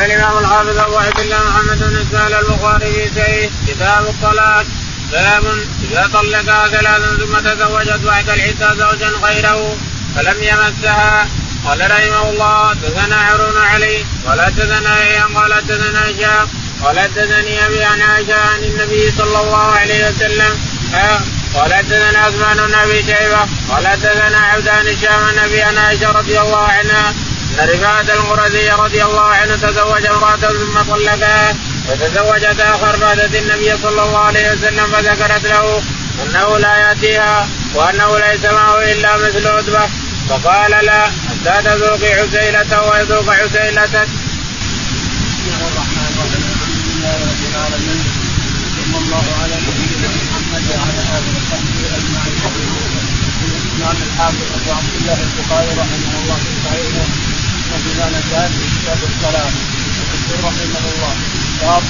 قال الإمام الحافظ أبو عبد الله محمد بن اسماعيل البخاري في سيه كتاب الطلاق باب إذا طلقها ثلاثا ثم تزوجت بعد العده زوجا غيره فلم يمسها. قال رحمه الله حدثنا هارون علي قال حدثنا أيام قال حدثنا هشام قال حدثني أبي عن عن النبي صلى الله عليه وسلم. قال حدثنا عثمان بن أبي شيبة قال حدثنا عبدان هشام عن أبي عن عائشة رضي الله عنها رفاعة القرزي رضي الله عنه تزوج امرأة ثم طلقها وتزوجت آخر فاتت النبي صلى الله عليه وسلم فذكرت له أنه لا يأتيها وأنه ليس معه إلا مثل عتبة فقال لا حتى تذوقي عسيلته ويذوق عسيلتك. بسم الله الرحمن الرحيم الحمد لله رب العالمين صلى الله على نبينا محمد وعلى اله وصحبه اجمعين. الإمام الحافظ أبو عبد الله البخاري رحمه الله في صحيحه وفي ما في كتاب الصلاه رحمه الله باب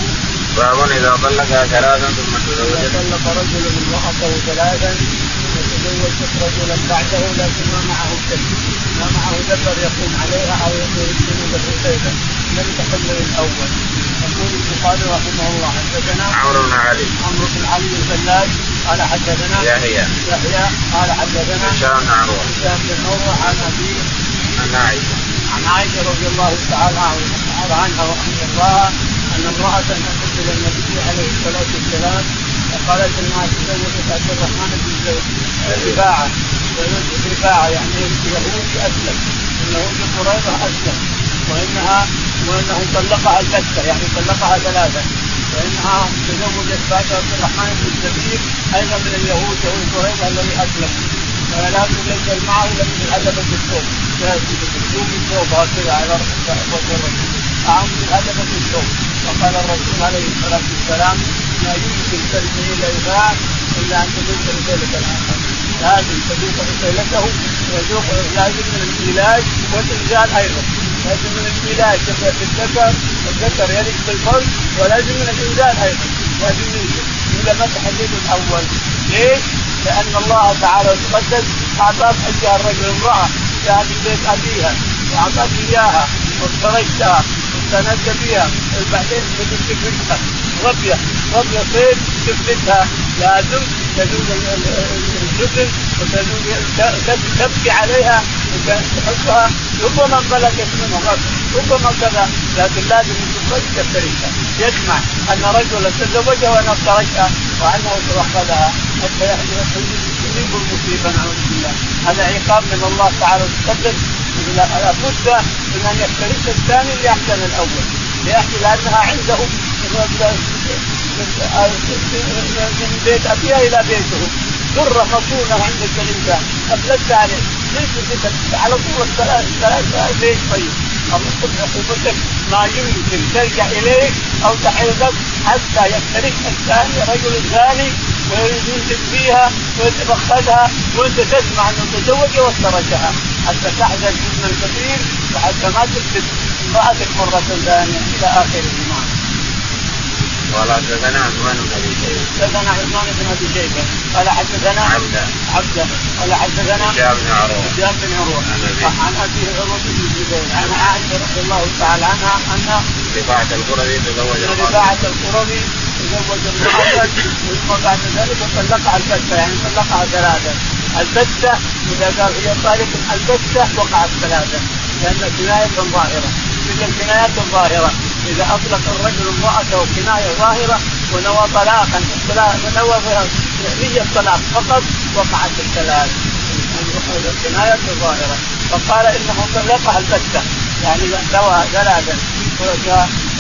باب إذا طلقها ثلاثا ثم تزوج. طلق رجل امرأته ثلاثا وتزوجت رجلا بعده لكن ما معه شيء. ما معه ذكر يقوم عليها أو يكون له شيئا. لم تحل الأول. يقول البخاري رحمه الله حدثنا عمرو بن علي. عمرو بن علي الفلاج قال حدثنا يحيى. يحيى قال حدثنا هشام بن عروة. هشام بن عروة عن ابي عن عائشة. عن عائشة رضي الله تعالى عنها وعن الله أن امرأة اتت إلى النبي عليه الصلاة والسلام فقالت إنها تزوجت عبد الرحمن بن رفاعه رفاعه يعني يهودي أسلم. إنه قريظة أسلم. وانها وإنه طلقها البتة يعني طلقها ثلاثة. وإنها تزوجت بعد عبد الرحمن بن الزبير أيضا من اليهود يهود قريظة الذي أسلم. فلا ليس معه من هدبة الثوب يكون الثوب هكذا على وجه الرسول. معه من هدبة الثوب وقال الرسول عليه الصلاة والسلام لا يمكن تلقي إلى الباب إلا أن تذوق رسالة الآخر. لازم تذوق رسالته ويذوق لازم من العلاج والانزال أيضا. لازم من العلاج تبدأ في الذكر الذكر يليق بالفرد ولازم من الانزال أيضا. لازم اذا ما تحدد الأول. ليش؟ لأن الله تعالى تقدس أعطاك أيها الرجل امرأة جاء في بيت أبيها وأعطاك إياها وافترجتها واستانست بها بعدين تفردها ربيه ربيه صيد تفردها لازم تذوق الجبن وتذوق تبكي عليها تحبها ربما ملكت منه غضب ربما كذا. لكن لازم تفرج تفترجها يسمع أن رجلا تزوجها وأنا افترجتها وانه توخذها حتى يصيب المصيبة نعوذ بالله. هذا عقاب من الله تعالى تقدم لابد من أن يفترس الثاني لاحسن الأول. لانها عنده من بيت أبيها إلى بيته. ذرة مصونه عندك الانسان أفلت عليه. ليس على طول الثلاث ثلاث ليش طيب؟ الله عقوبتك ما يمكن. ترجع إليك أو تحرزك حتى يفترق الثاني رجل ثاني وينزل فيها ويتبخذها وأنت تسمع أنه تزوج وافترجها حتى تحزن حزنا كثير وحتى ما تكتب امرأتك مرة ثانية إلى اخره نعم. قال حدثنا عثمان بن أبي شيبة. حدثنا عثمان بن أبي شيبة. قال حدثنا عبده. عبده. قال حدثنا هشام بن عروة. هشام بن عروة. عن ابي عروة بن الزبير. عن عائشة رضي الله تعالى عنها أن رفاعة القرظي تزوج رفاعة القرظي تزوج امرأة ثم بعد ذلك طلقها البتة يعني طلقها ثلاثة البتة إذا قال هي طالق البتة وقعت ثلاثة لأن كناية ظاهرة تلك الكنايات الظاهرة إذا أطلق الرجل امرأته كناية ظاهرة ونوى طلاقا ونوى نية الطلاق فقط وقعت الثلاث الكناية الظاهرة فقال إنه طلقها البتة يعني نوى ثلاثا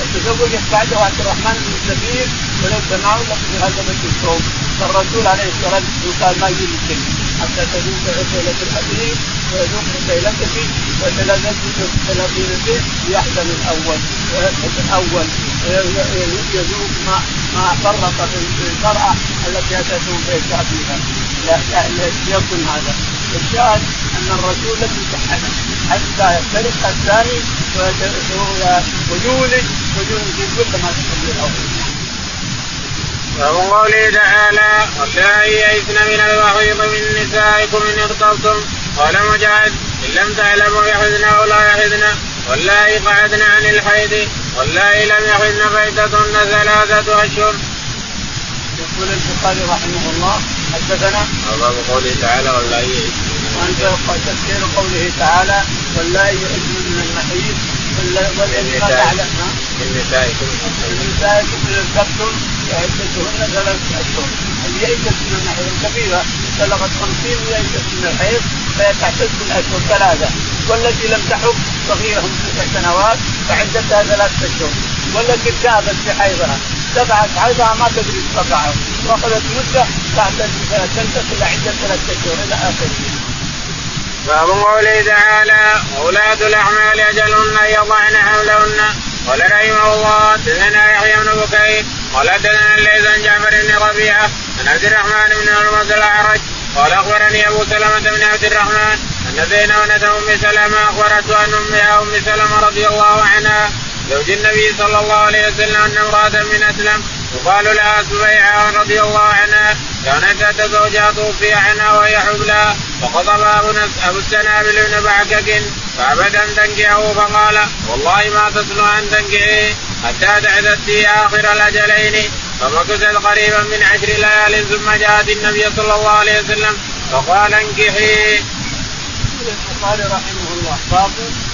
وتزوجت بعده عبد الرحمن بن الزبير وليس معه إلا في هذا الثوب فالرسول عليه الصلاة والسلام قال ما يمكن حتى تذوق عسيلة الحديد ويذوق عسيلتك وتلذذ يحزن الأول. ويسحب الأول. يذوق ما ما فرط في المراه التي اتت بيت أبيها. لا يكن هذا. الشاهد أن الرسول لم يتحدث حتى يفترق الثاني ويولد ويولد كل ما تحب الأول باب قوله تعالى واللائي يئسن من المحيض من نسائكم إن ارتبتم قال مجاهد إن لم تعلموا يحزن أو لا يحزن واللائي قعدن عن الحيض والله لم يحن فائدتهن ثلاثة أشهر. يقول البخاري رحمه الله حدثنا باب قوله تعالى والله وانت تفسير قوله تعالى والله يئسن من المحيط والذي ما تعلم من نسائكم من ارتبتم فعدتهن ثلاثة أشهر. اليئس من المحيط كبيرة بلغت 50 يئس من الحيض فهي تعتد بالأشهر ثلاثة. والتي لم تحب صغيرة من تسع سنوات فعدتها ثلاثة أشهر. والتي ارتابت في حيضها تبعت حيضها ما تدري وقعت وأخذت مدة تنتقل إلى عدة ثلاثة أشهر إلى آخره. باب قوله تعالى وولاة الأحمال أجلهن أن يضعن حملهن. قال رحمه الله حدثنا يحيى بن بكير قال حدثنا الليث عن جعفر بن ربيعة عن عبد الرحمن بن هرمز الأعرج. قال أخبرني أبو سلمة بن عبد الرحمن أن زينب بنت أم سلمة أخبرته عن أمها أم سلمة رضي الله عنها زوج النبي صلى الله عليه وسلم أن امرأة من أسلم يقال لها سبيعه رضي الله عنها كانت اتى زوجها توفي عنها وهي حبلى فخطب أبو السنابل بن بعكك فابد ان تنكحه فقال والله ما تصلح أن تنكحيه حتى تعدت آخر الأجلين. فمكثت قريبا من عشر ليال ثم جاءت النبي صلى الله عليه وسلم فقال يقول البخاري رحمه الله باب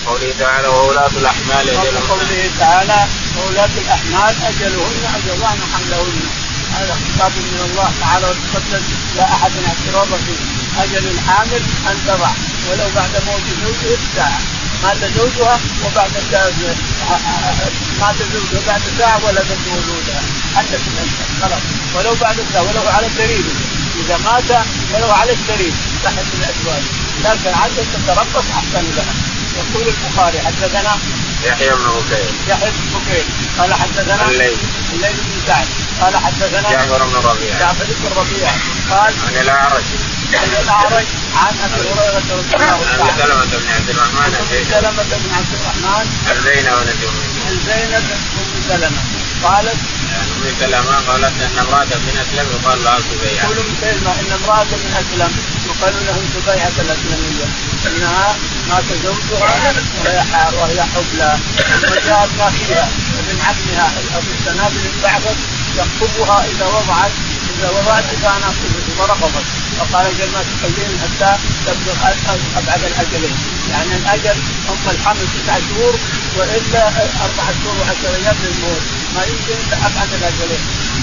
قوله تعالى وولاة الأحمال قوله تعالى وولاة الأحمال أجلهن أجلان حملهن. هذا خطاب من الله تعالى وتقدم لا أحد اعتراض فيه أجل الحامل أن تضع. ولو بعد موت زوجها بساعة مات زوجها وبعد مات زوجها بعد ساعة ولدت مولودها. حتى خلاص. ولو بعد ساعة. ولو على الدليل. إذا مات ولو على الدليل. تحت الأزواج. لكن عدت تتربص أحسن لها. يقول البخاري حدثنا يحيى بن بكير. يحيى بن بكير. قال حدثنا الليل. الليل بن سعد. قال حدثنا جعفر بن ربيعة. جعفر بن ربيعة. قال عن الأعرج. عن الأعرج. عن أبي هريرة رضي الله عنه. عن سلمة بن عبد الرحمن. سلمة بن عبد الرحمن. عن زينب بنت أم زينب قالت ام سلمة قالت ان امرأة من أسلم يقال لها سبيعة يقول ام سلمة إن امرأة من أسلم يقال له سبيعة الأسلمية إنها مات زوجها وهي وهي حبلى. ثم جاءت ما فيها ومن عمها ابو السنابل بعثت يخطبها إذا وضعت اذا وضعت كان ورفضت فقال جل ما تخلين حتى تبلغ أبعد الأجلين. يعني الأجل هم الحمل تسعة شهور وإلا أربعة شهور وعشر أيام للموت. ما يمكن أبعد الأجلين.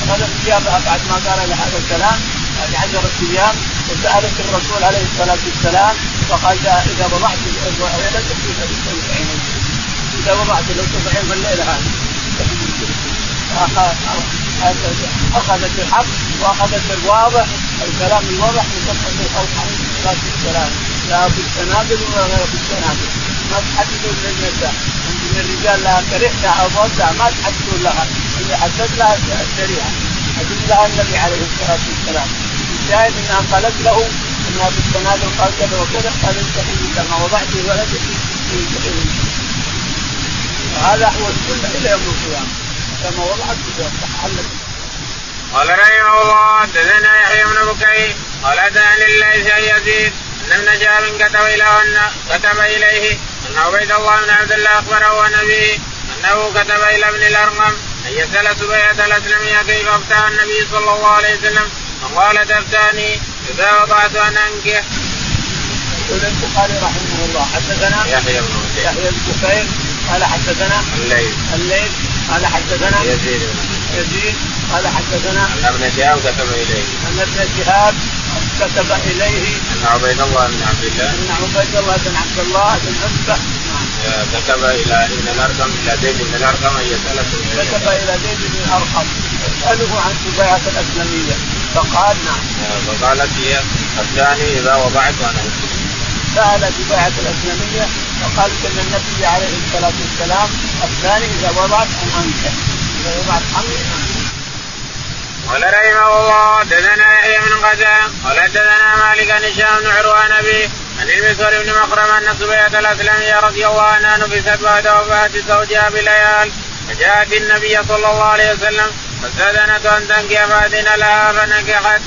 هذا الثياب أبعد ما قال له هذا الكلام. هذه عشرة أيام وسألت الرسول عليه الصلاة والسلام فقال إذا وضعت ولدك في عينيك إذا وضعت لو تسعين في الليلة هذه أخذت الحق واخذت الواضح الكلام الواضح من الخلق عليه الصلاه والسلام لا بالسنابل ولا غير بالسنابل ما تحدثوا للنساء من الرجال لها كرهتها أو ضدها ما تحدثوا لها. اللي حدث لها الشريعة. حدث لها النبي عليه الصلاة والسلام. الشاهد إنها قالت له انها بالسنابل قال كذا وكذا قال انتهي كما وضعت ولدك وهذا هو السنة إلى يوم القيامة. كما وضعت تحلت قال رحمه الله حدثنا يحيى بن بكير قال حدثني الليث ان يزيد أن ابن شهاب كتب إلى ان كتب إليه أن عبيد الله بن عبد الله أخبره عن أبيه أنه كتب إلى ابن الأرقم أن يسأل سبيعة الأسلمية كيف افتى النبي صلى الله عليه وسلم فقال تفتاني إذا وضعت أن أنكح. يقول البخاري رحمه الله حدثنا يحيى بن بكير يحيى بن بكير قال حدثنا الليل الليل قال حدثنا يزيد يزيد قال حدثنا ان ابن شهاب كتب إليه. ان ابن شهاب كتب إليه. ان عبيد الله بن عبد الله. ان عبيد الله بن عبد الله بن عتبة. كتب إلى ابن الأرقم إلى زيد بن الأرقم ان يساله كتب إلى زيد بن الأرقم. يسأله عن سبيعه الأسلمية. فقال نعم. فقالت هي الثاني إذا وضعت وأنا سأل سبيعه الأسلمية فقالت إن النبي عليه الصلاة والسلام الثاني إذا وضعت ان انكح إذا وضعت حمل قال رحمه الله حدثنا يحيى بن غزال قال حدثنا مالك عن هشام بن عروان أبي عن المسور بن مخرم أن سبيعة الاسلمية رضي الله عنها نفست بعد وفاة زوجها بليال فجاءت النبي صلى الله عليه وسلم فاستأذنت أن تنكح فأذن لها فنكحت.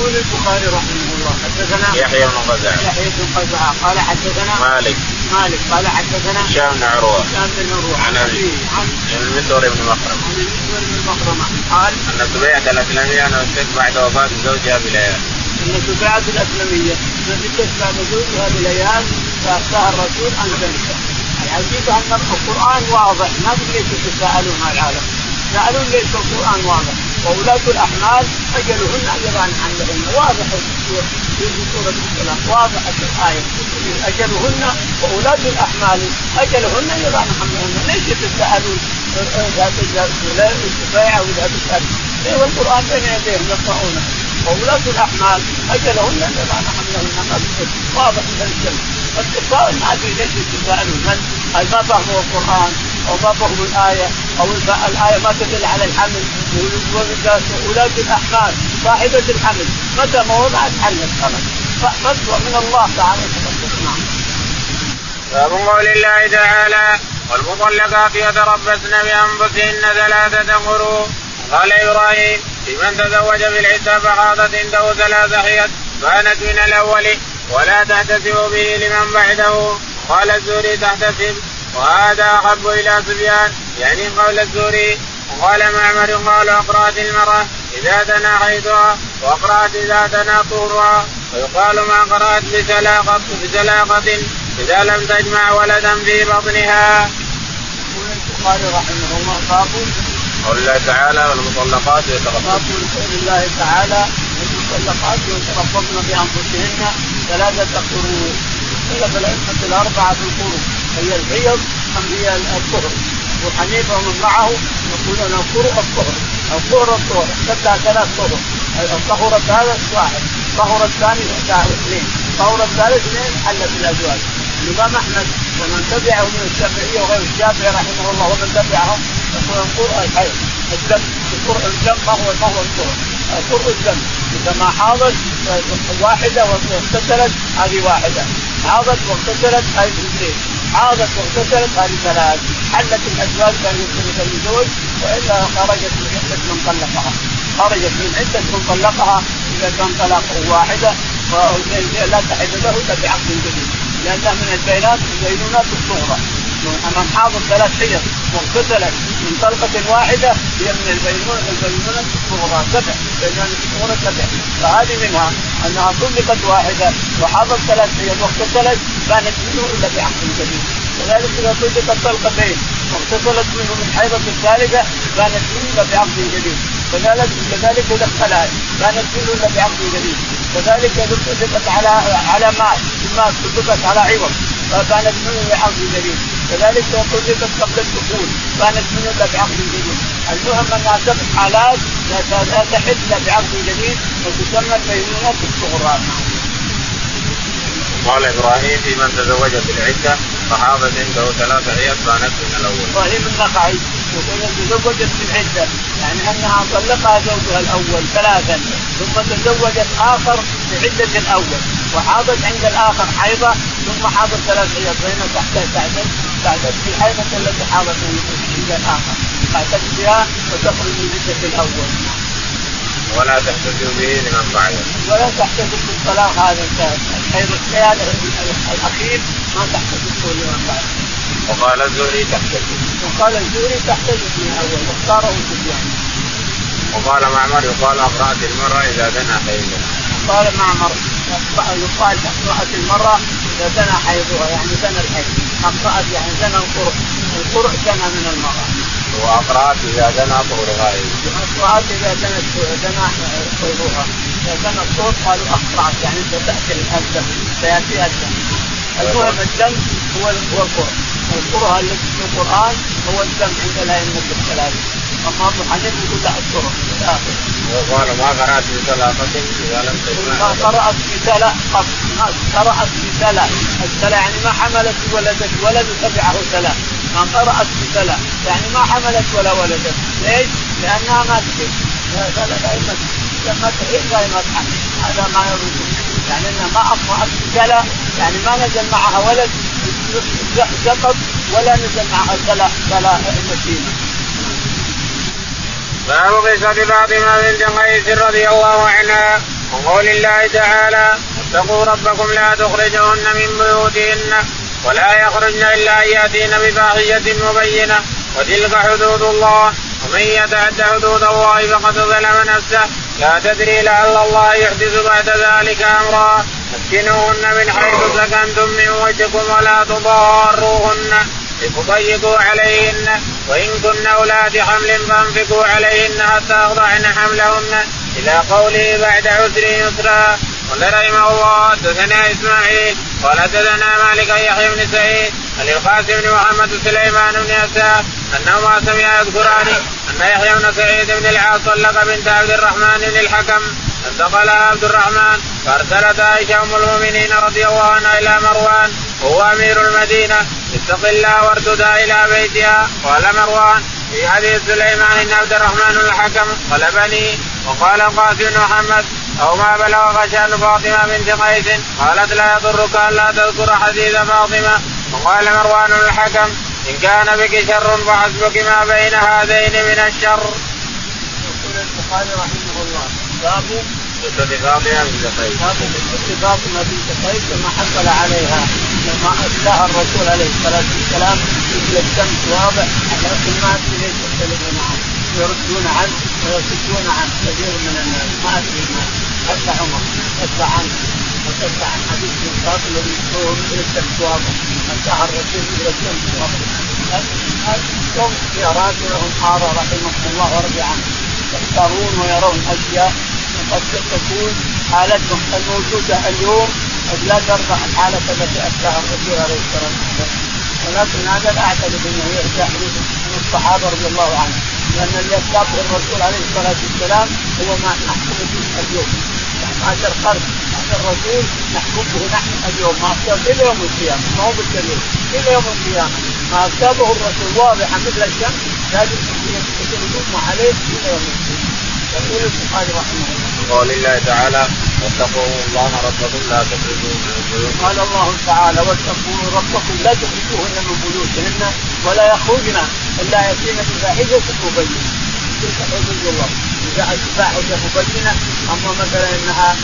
يقول البخاري رحمه الله حدثنا يحيى بن غزال يحيى بن غزال قال حدثنا مالك مالك قال حدثنا هشام بن عروة. هشام بن عروة. عن أبي. عن المسور بن مخرم. عن المسور بن مخرمه قال أن سبيعة الأسلمية نفست بعد وفاة زوجها بليال. أن سبيعة الأسلمية نفست بعد زوجها بليال فافتاها الرسول ان تنسى العجيب أن القرآن واضح ما ليش تتساءلون مع العالم. يتساءلون ليش القرآن واضح. وولاة الأحمال أجلهن أن يضعن حملهن واضح في سورة الكلام واضحة الآية. أجلهن وولاة الأحمال. أجلهن أن يضعن حملهن ليش تتساءلون لا بيع ولا تسأل إيه والقرآن بين يديهم يقرؤونه وولاة الأحمال أجلهن أن يضعن حملهن واضح من الجنة التساؤل ما في ليش يتساءلون من ما فهموا القرآن أو ما فهموا الآية؟ أو الآية ما تدل على الحمل. ولاة الأحمال صاحبة الحمل. متى ما وضعت حملت خلاص فتوى من الله تعالى. باب قول الله تعالى والمطلقات يتربصن بأنفسهن ثلاثة قروء قال إبراهيم لمن تزوج بالعدة فخاضت عنده ثلاث حيض بانت من الأول ولا تحتسب به لمن بعده قال الزوري تحتسب وهذا أحب إلى سفيان يعني قول الزوري وقال معمر قال أقرأت المرأة إذا تنا حيضها وأقرأت إذا تنا طهرها ويقال ما قرأت بسلاقة بسلاقة إذا لم تجمع ولدا في بطنها. يقول البخاري رحمه الله باب قول الله تعالى والمطلقات يتربصن. قول الله تعالى المطلقات يتربصن بأنفسهن ثلاثة قرون. اختلف الأئمة الأربعة في القرون. هي الحيض أم هي الطهر. أبو حنيفة ومن معه يقولون القرء الطهر الطهر. الطهر اختلف ثلاث طهر الطهر الثالث واحد. الطهر الثاني اثنين. الطهر الثالث اثنين حلت الأزواج الإمام أحمد ومن تبعه من الشافعية وغير الشافعي رحمه الله ومن تبعهم يقول القرء الحيض الدم القرء الدم ما هو ما هو الطهر القرء الدم إذا ما حاضت واحدة واغتسلت هذه واحدة. حاضت واغتسلت هذه اثنين. حاضت واغتسلت هذه ثلاث. حلت الأزواج كان يمكن الزوج وإلا خرجت من عدة من طلقها. خرجت من عدة من طلقها إذا كان طلاقه واحدة لا تحل له إلا بعقد جديد. لانها من البينات البينونات الصغرى. من حاضر ثلاث حيض واغتسلت من طلقة واحدة هي من البينونة البينونة الصغرى. سبع. بينونة الصغرى سبع. فهذه منها أنها طلقت واحدة وحاضت ثلاث حيض واغتسلت كانت منه إلا بعقد جديد. كذلك إذا طلقت طلقتين واغتسلت منه من حيضة الثالثة كانت منه بعقد جديد. كذلك كذلك إذا اختلت كانت منه بعقد جديد. كذلك إذا طلقت على على ماء الماء طلقت على عوض فكانت منه بعقد جديد. كذلك لو طلقت قبل الدخول كانت منه بعقد جديد. المهم انها سبع حالات لا تحل بعقد جديد وتسمى البينونة الصغرى قال إبراهيم في من تزوج بالعده فحاضت عنده ثلاث عيال كانت من الأول. إبراهيم النخعي يقول تزوجت بالعده يعني أنها طلقها زوجها الأول ثلاثا. ثم تزوجت آخر بعدة الأول. وحاضت عند الآخر حيضة. ثم حاضت ثلاث عيال. فهنا تحتاج تعتد تعتد في الحيضه التي حاضت عند الآخر. تعتد بها وتخرج من عدة الأول. ولا تحتج به لمن بعده. ولا تحتج بالطلاق هذا الحيض الأخير ما تحتج به لمن بعده. وقال الزهري تحتج. وقال الزهري تحتج به الأول واختاره سفيان. وقال معمر يقال اقرات المرأة إذا دنا حيضها. قال معمر يقال اقرات المرأة إذا دنا حيضها يعني دنا الحيض. اقرات يعني دنا القرء. القرء دنا من المرأة. واقرات إذا دنا طهر غائب. اقرات إذا دنا دنا طهرها. إذا دنا الطهر قالوا اقرات يعني تاكل الدم سيأتي الدم. المهم الدم هو هو القرء. القرء التي في القرآن هو الدم عند الأئمة الثلاثة. اما أبو حنيفة يقول لا القرء وقال ما قرأت بثلاثة إذا لم تجمع ما قرأت بثلاث ما قرأت بثلاث الثلاث يعني ما حملت ولدت ولد تبعه ثلاث ما قرأت بثلاث يعني ما حملت ولا ولدت. ليش؟ لأنها ما تحب. لما تحب. لا ما تحمل هذا ما يريد يعني إنها ما اقرات بثلاث يعني ما نزل معها ولد سقط ولا نزل معها ثلاث ثلاث مسيره باب قصة فاطمة بنت قيس رضي الله عنها. وقول الله تعالى اتقوا ربكم لا تخرجهن من بيوتهن. ولا يخرجن إلا أن ياتين بفاحشة مبينة. وتلك حدود الله. ومن يتعد حدود الله فقد ظلم نفسه. لا تدري لعل الله يحدث بعد ذلك أمرا. اسكنوهن من حيث سكنتم من وجهكم ولا تضاروهن. لتضيقوا عليهن. وإن كن أولاد حمل فأنفقوا عليهن حتى يضعن حملهن. إلى قوله بعد عسر يسرا. قال رحمه الله حدثنا إسماعيل قال حدثنا مالك يحيى بن سعيد عن القاسم بن محمد سليمان بن يسار أنهما سمع يذكران ان يحيى بن سعيد بن العاص طلق بنت عبد الرحمن بن الحكم انتقلها عبد الرحمن فأرسلت عائشة أم المؤمنين رضي الله عنها إلى مروان وهو أمير المدينة اتق الله وارددها إلى بيتها قال مروان في حديث سليمان إن عبد الرحمن الحكم غلبني وقال القاسم محمد أو ما بلغ شان فاطمة بنت قيس قالت لا يضرك الا تذكر حديث فاطمة وقال مروان الحكم إن كان بك شر فحسبك ما بين هذين من الشر. يقول البخاري رحمه الله باب قصة فاطمة بنت قيس. باب قصة فاطمة بنت قيس لما حصل عليها لما اتاها الرسول عليه الصلاة والسلام مثل الشمس واضح لكن ما ادري ليش يختلفون عنه يردون عنه ويصدون عنه كثير من الناس. ما أدري ما. حتى عمر حتى عنه وحتى عن حديث فاطمة الذي هو مثل الشمس واضح. اتاها الرسول مثل الشمس واضح. قوم اختيارات لهم حاره رحمهم الله ورضي عنهم يختارون ويرون أشياء. قد تكون حالتهم الموجودة اليوم قد لا ترضى الحالة التي أتاها الرسول عليه الصلاة والسلام. ولكن هذا لا اعتقد انه يرجع من الصحابة رضي الله عنهم. لأن اللي اصابه الرسول عليه الصلاة والسلام هو ما نحكم به اليوم. هذا القرن هذا الرسول نحكم به نحن اليوم. ما أصاب إلى يوم القيامة. ما هو بالدليل. إلى يوم القيامة. ما أصابه الرسول واضحا مثل الشمس لازم يكون عليه إلى يوم القيامة. يقول البخاري رحمه الله. قول الله تعالى واتقوا الله ربكم لا تخرجوا من البيوت. قال الله تعالى واتقوا ربكم لا تخرجوهن من بيوتهن ولا يخرجن إلا يأتين بفاحشة مبينه. تلك حدود الله. إذا فاحشة مبينه أما مثلا إنها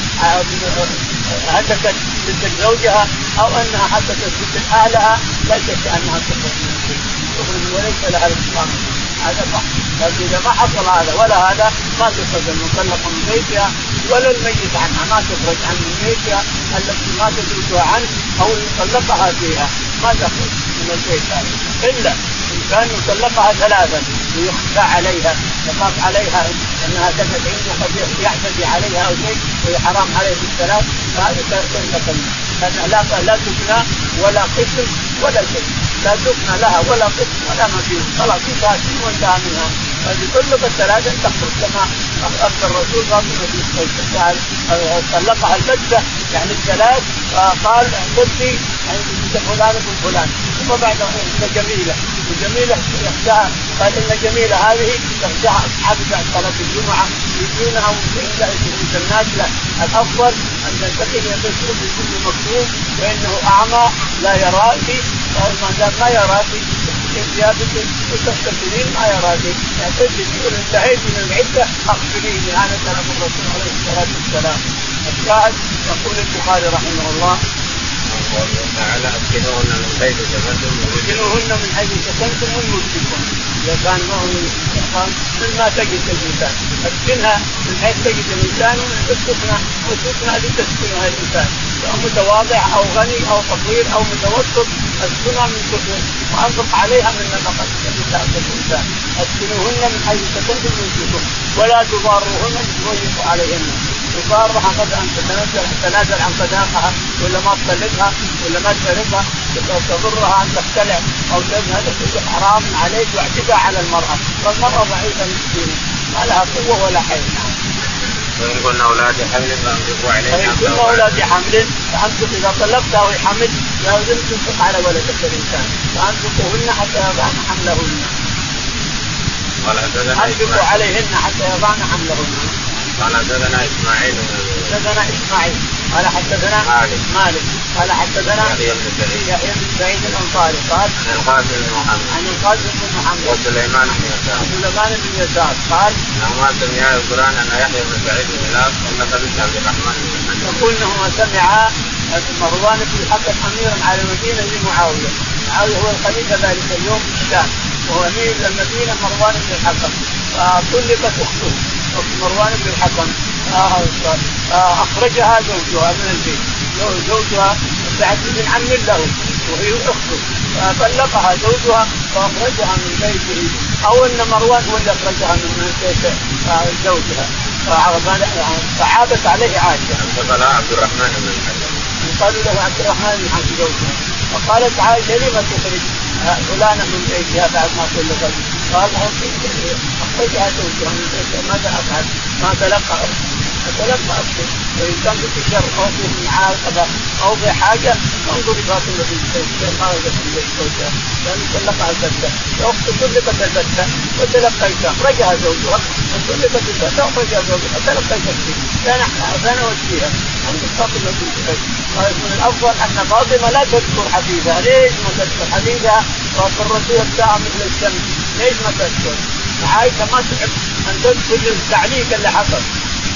هتكت بنت زوجها أو إنها هتكت بنت أهلها لا شك أنها تخرج من البيت. تخرج وليس لها الاطلاق. هذا صح لكن إذا ما حصل هذا ولا هذا ما تخرج المطلقه من بيتها ولا الميت عنها ما تخرج عن بيتها التي ما تزوجها عنه أو طلقها فيها. ما تخرج من البيت هذا. إلا إن كان يطلقها ثلاثا ويخفى عليها يخاف عليها أنها تجد عنده قد يعتدي عليها أو شيء وهي حرام عليه بالثلاث فهذا لأن لا لا تبنى ولا قسم ولا شيء. لا تبنى لها ولا قسم ولا مدين خلاص انتهت وانتهى منها؟ فبطلق الثلاثه تخرج كما اخبر الرسول فاطمه طلقها البته يعني الثلاث قال خذي عند فلان بن فلان. ثم بعد إن جميلة. وجميله اختها قال إن جميلة هذه تخشاها أصحاب بعد صلاة الجمعة يجونها عند الناس لا الأفضل أن إلى بيت بكل مكتوب فانه أعمى لا يراك ما دام ما يراك ثيابك وتستقبلين ما يراك يعني يقول انتهيت من العدة اخبريني أنا كلام الرسول عليه الصلاة والسلام. الشاهد يقول البخاري رحمه الله تعالى اسكنوهن من حيث سكنتم اسكنوهن من حيث سكنتم مسجدكم اذا كان من ما تجد الإنسان. اسكنها من حيث تجد الإنسان اسكنها واسكنها لتسكنها الإنسان. سواء متواضع أو غني أو فقير أو متوسط اسكنها من سكن وأنفق عليها من تاخذ الإنسان. اسكنوهن من حيث سكنتم مسجدكم ولا تضاروهن تضيقوا عليهن. تضارها قد ان تتنازل عن صداقها ولا ما تطلقها ولا ما تفارقها تضرها أن تختلع أو هذا كله حرام عليك واعتداء على المرأة. فالمرأة ضعيفة مسكينه ما لها قوة ولا حيل. وإن كن أولاد حمل فأنفقوا عليهن فإن كن أولاد حمل فأنفق. إذا طلقتها وهي حمل لازم تنفق على ولدك الإنسان. فأنفقوهن حتى يضعن حملهن. أنفقوا عليهن حتى يضعن حملهن. قال حدثنا إسماعيل حدثنا إسماعيل. قال حدثنا مالك. مالك. قال حدثنا يحيى بن سعيد. يحيى بن سعيد الأنصاري. قال عن القاسم بن محمد. عن القاسم بن محمد. وسليمان بن يسار. سليمان بن يسار. قال انهما سمعا يذكران أن يحيى بن سعيد بن لاف طلق بنت عبد الرحمن بن يقول انهما سمعا مروان بن الحكم اميرا على المدينة لمعاويه معاوية. هو الخليفة ذلك اليوم في الشام. وهو أمير المدينة مروان بن الحكم فطلقت أخته. اخت مروان بن الحكم. أخرجها زوجها من البيت. زوجها سعد بن عم له وهي أخته. فطلقها زوجها فأخرجها من بيته. أو أن مروان هو اللي أخرجها من بيت زوجها. فعابت عليه عائشة. انتقلها عبد الرحمن بن الحكم. قالوا له عبد الرحمن بن حكم زوجها. فقالت عائشه لم تخرج فلانه من بيتها بعد ما طلقت؟ قال اخرجها زوجها من بيتها ماذا افعل؟ ما تلقى فتلقى أكثر وان كان في شر أو في معاقبه أو في حاجة انظري فاطمه بنت زيد خرجت من بيت زوجها لأن طلقها البته الاخت طلقت البته وتلقيتها اخرجها زوجها وطلقت البته اخرجها زوجها تلقيت فيه فانا اوجيها عند فاطمه بنت زيد قالت من الافضل ان فاطمه لا تذكر حديثها ليش ما تذكر حديثها وفي الرسول بتاعها مثل الشمس ليش ما تذكر؟ عائشه ما تحب أن تذكر التعليق اللي حصل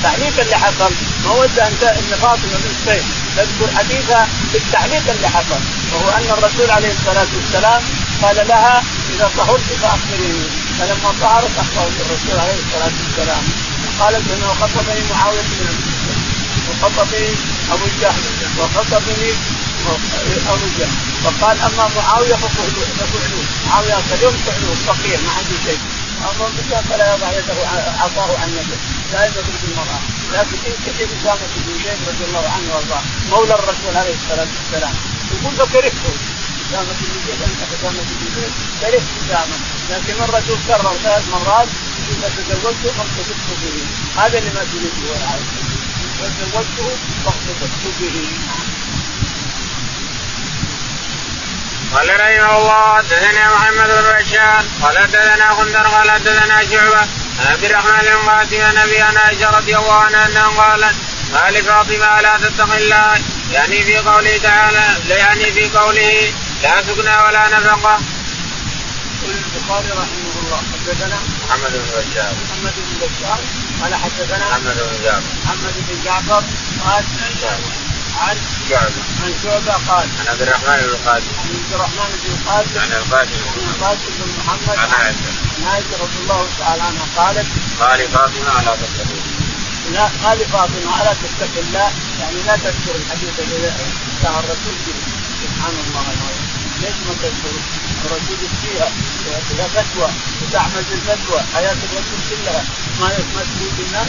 التعليق اللي حصل ما ود أن إن فاطمة بنت زيد تذكر حديثها بالتعليق اللي حصل وهو أن الرسول عليه الصلاة والسلام قال لها إذا طهرت فأخبريني. فلما طهرت اخبرت الرسول عليه الصلاة والسلام. قالت إنه خطبني معاوية بن وخطبني أبو جهل وخطبني أبو جهل فقال أما معاوية ففعلوه معاوية اليوم فعلوه فقير ما عنده شيء. أما ابو فلا يضع يده عصاه عن نفسه لا يضرب المرأة. لكن ان كتب إسامة بن زيد رضي الله عنه وأرضاه. مولى الرسول عليه الصلاة والسلام. يقول فكرهته إسامة بن زيد أنت إسامة بن زيد. كرهت إسامة. لكن الرسول كرر ثلاث مرات. إذا تزوجته فاقتصدت به. هذا اللي ما تريده. يا عائشه تزوجته فاقتصدت به. قال رحمه الله حدثنا محمد بن بشار قال حدثنا غندر قال حدثنا شعبة عن عبد الرحمن بن قاسم عن أبي عائشة رضي الله عنها أنها قالت ما لفاطمه لا تتق الله؟ يعني في قوله تعالى يعني في قوله لا سكنى ولا نفقة. يقول البخاري رحمه الله حدثنا محمد بن بشار محمد بن بشار قال حدثنا محمد بن جعفر. محمد بن جعفر قال عن شعبة عن شعبة قال عن عبد الرحمن بن القاسم. عن عبد الرحمن بن القاسم. عن القاسم. عن القاسم بن محمد. عن عائشة عن عائشة. رضي الله تعالى عنها قالت قال فاطمة على تتقي. لا قال فاطمة ألا تتقي الله. يعني لا تذكر الحديث الذي جاء الرسول به سبحان الله العظيم. ليش ما تذكر؟ الرسول يفتيها فيها فتوى. وتعمل بالفتوى. حياة الرسول كلها. ما ما الناس؟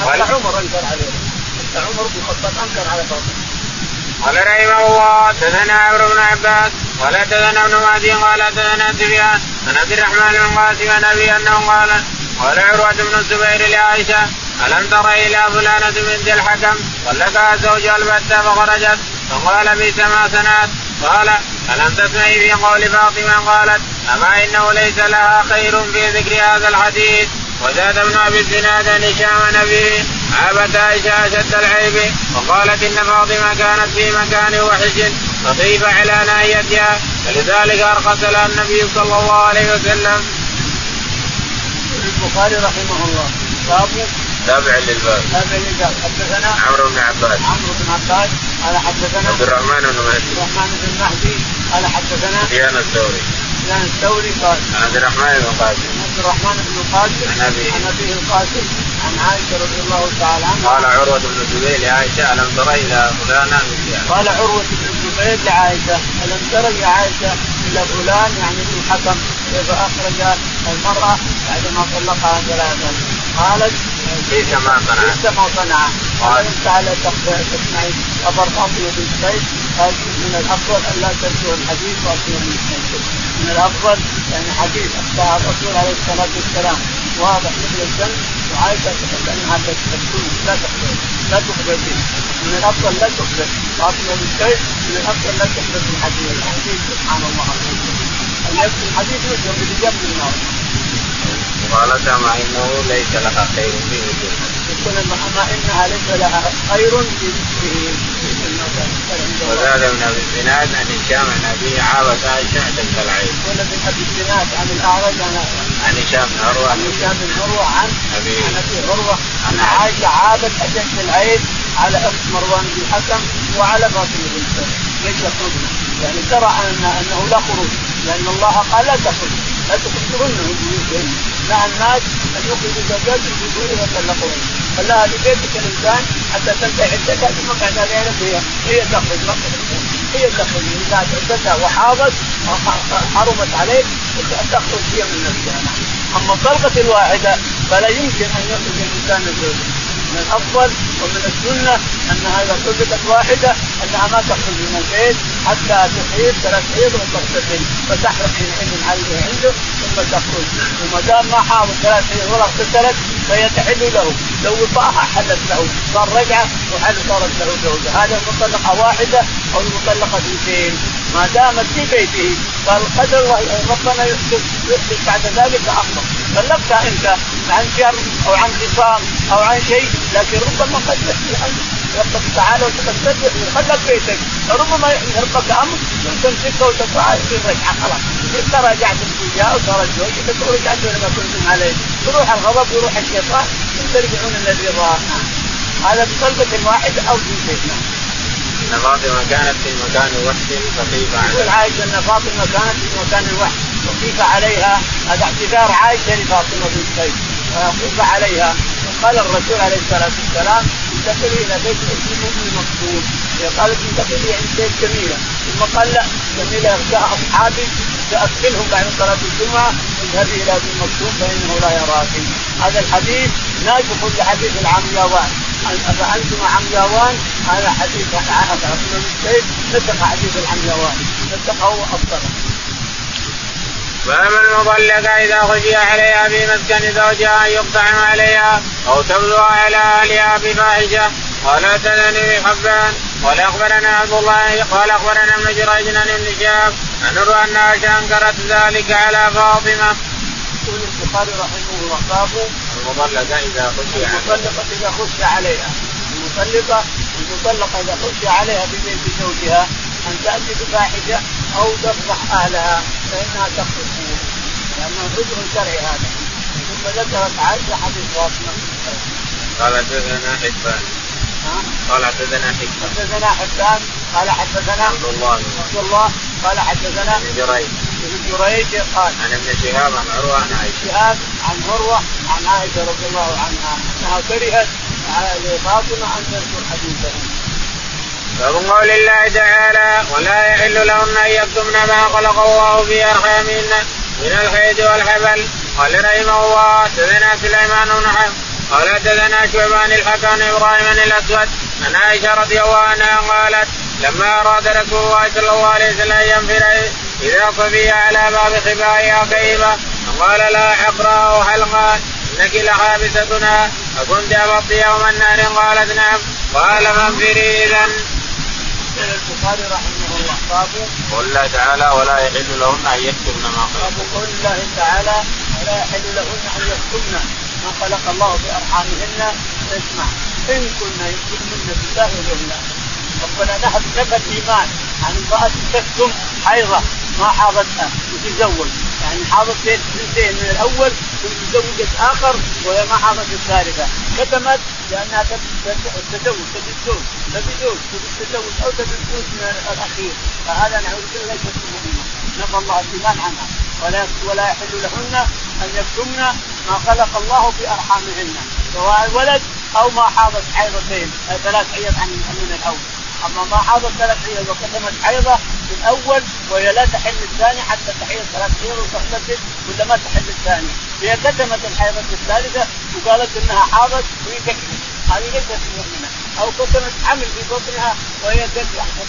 حتى عمر أنكر عليه. حتى عمر بن الخطاب أنكر على فاطمه قال رحمه الله حدثنا عمرو بن عباس قال حدثنا ابن مهدي قال حدثنا سفيان عن عبد الرحمن بن قاسم عن أبي أنه قال قال عروة بن الزبير لعائشة ألم تر إلى فلانة بنت الحكم طلقها زوجها البتة فخرجت فقال بئس ما صنعت. قال ألم تسمعي في قول فاطمة؟ قالت أما إنه ليس لها خير في ذكر هذا الحديث. وزاد ابن أبي الزناد عن هشام نبي. عابت عائشة أشد العيب وقالت إن فاطمة كانت في مكان وحش فطيب على ناحيتها فلذلك ارخص لها النبي صلى الله عليه وسلم. البخاري رحمه الله. باب تابع للباب. تابع للباب. حدثنا عمرو بن عباس. عمرو بن عباس. قال حدثنا عبد الرحمن بن مهدي. عبد الرحمن بن مهدي. قال حدثنا سفيان الثوري. سفيان الثوري قال عبد الرحمن بن قاسم. عبد الرحمن بن القاسم عن أبيه. عن أبيه القاسم. عن عائشة رضي الله تعالى عنها. قال عروة بن الزبير لعائشة ألم تر إلى فلانة مثلها قال عروة بن الزبير لعائشة ألم ترى يا عائشة إلى فلان يعني ابن الحكم كيف أخرج المرأة بعدما طلقها ثلاثا قالت بئس ما صنع؟ بئس ما صنع؟ قال. تعالى تسمعي خبر فاطمة بن زيد قال من الأفضل أن لا تنسوا الحديث فاطمة بن زيد من الأفضل يعني حديث أخطأ الرسول عليه الصلاة والسلام. واضح مثل الشمس وعائشة تحب أنها تكون لا تخبر لا تخبر به من الأفضل لا تخبر بن زيد من الأفضل لا تخبر بالحديث الحديث سبحان الله أن يكتب الحديث يوجد بجنب النار. قالت ما إنه ليس لها خير في يقول اما إنها ليس لها خير في وزاد ابن أبي الزناد عن هشام عن أبي عابس عائشه تلك العين. يقول ابن أبي الزناد عن الأعرج عن عن هشام بن عروة. عن هشام بن عروة عن أبي عن أبي عروة ان عائشة عابت اشد العيب على أخت مروان بن الحكم وعلى فاطمة بن سعد ليس يخرجن يعني ترى أن أنه لا خروج. لأن الله قال لا تخرج. لا تخرجهن. من بيوتهن نهى الناس أن يخرجوا زوجاتهم في بيوتهم ويطلقوهن خلاها لبيتك الانسان حتى تنتهي عدتها ثم بعد ذلك هي هي تخرج هي تخرج اذا عدتها وحاضت حرمت عليك تخرج هي من نفسها. أما الطلقه الواحده فلا يمكن أن يخرج الإنسان من زوجه من الأفضل ومن السنة أن هذا طلقه واحدة أنها ما تخرج من البيت حتى تحيض ثلاث حيض وتغتسل فتحرق حينئذ عليه عنده ثم تخرج. وما دام ما حاضر ثلاث حيض ولا اغتسلت فهي تحل له. لو وطاها حلت له. صار رجعة وحل صارت له زوجة. هذا المطلقة واحدة أو المطلقة اثنتين. ما دامت في بيته فالقدر ربنا يحدث بعد ذلك امره طلقتها أنت. عن شر أو عن خصام أو عن شيء لكن ربما قد يحدث ربك تعالى وتقدر خلك بيتك. ربما ربك أمر تمسكه وتدفعها يصير رجعه خلاص. انت رجعت الزوجاء وصارت زوجتك ورجعت لما كنتم عليه. تروح الغضب ويروح الشيطان. ترجعون الذي راه هذا بطلقه واحدة أو في بيتنا إن فاطمة كانت في مكان وحش فكيف عليها؟ يقول عائشة إن فاطمة كانت في مكان وحش وكيف عليها؟ هذا اعتذار عائشة لفاطمة بنت قيس وكيف عليها. قال الرسول عليه الصلاة والسلام انتقلي إلى بيت ام مكتوب قالت انتقلي عند بيت جميلة. ثم قال لا جميلة جاء أصحابي ساكلهم بعد صلاة الجمعة اذهبي إلى ابن مكتوب فإنه لا يراك. هذا الحديث ناسخ لحديث العمياوان افانتم عمياوان هذا حديث عبد بن السيف نسخ حديث العمياوان نسخه وافضله فأما المطلقة إذا خشي عليها في مسكن زوجها أن يقطع عليها أو تبدو على أهلها بفاحشة قال حدثني حبان قال أخبرنا عبد الله قال أخبرنا ابن جريج عن ابن شهاب أن أن عائشة أنكرت ذلك على فاطمة. يقول البخاري رحمه الله باب المطلقة إذا خشي المطلقة إذا خشي عليها. المطلقة المطلقة إذا خشي عليها في بيت زوجها أن تأتي بفاحشة أو تفضح أهلها فإنها تخرج لأنه عذر شرعي هذا. ثم ذكرت عائشة حديث فاطمة قال حدثنا حبان. قال حدثنا حبان. حدثنا حبان. قال حدثنا عبد الله. عبد الله. قال حدثنا ابن جريج. ابن جريج قال عن ابن شهاب عن عروة عن عائشة. شهاب عن عروة عن عائشة رضي الله عنها أنها كرهت لفاطمه أن تذكر حديثه باب قول الله تعالى ولا يحل لهن أن يكتمن ما خلق الله في أرحامهن من الخيط والحبل. قال رحمه الله حدثنا سليمان بن حرب. قال حدثنا شعبان الحكم إبراهيم الأسود عن عائشة رضي الله عنها قالت لما أراد رسول الله صلى الله عليه وسلم أن ينفر إذا صبي على باب خبائها كيفه فقال لا حقرا حلقا إنك لحابستنا أكنت ابط يوم النار؟ قالت نعم. قال فانفري اذا. البخاري رحمه الله. باب قول الله تعالى ولا يحل لهن أن يكتبن ما خلق. باب قول الله تعالى ولا يحل لهن أن يكتبن ما خلق الله في ارحامهن اسمع إن كنا يؤمن بالله الآخر. ربنا نهب نفى الإيمان. عن امرأة تكتم حيضة ما حاضتها وتزوج يعني حاضت سنتين من الأول ثم تزوجت آخر وهي ما حاضت الثالثة. كتمت لأنها تتزوج تبي زوج. تبي زوج تبي تتزوج أو تبي زوج من الأخير. فهذا نعوذ بالله ليست مؤمنه نفى الله الإيمان عنها. ولا ولا يحل لهن أن يكتمن ما خلق الله في أرحامهن سواء ولد أو ما حاضت حيضتين. ثلاث حيض عن من الأول. أما ما حاضت ثلاث حيض وكتمت حيضة في الأول وهي لا تحل الثاني حتى تحيض ثلاث حيض وتغتسل ولا ما تحل الثاني هي كتمت الحيضة الثالثة وقالت إنها حاضت وهي تكذب هذه ليست مؤمنة. أو كتمت حمل في بطنها وهي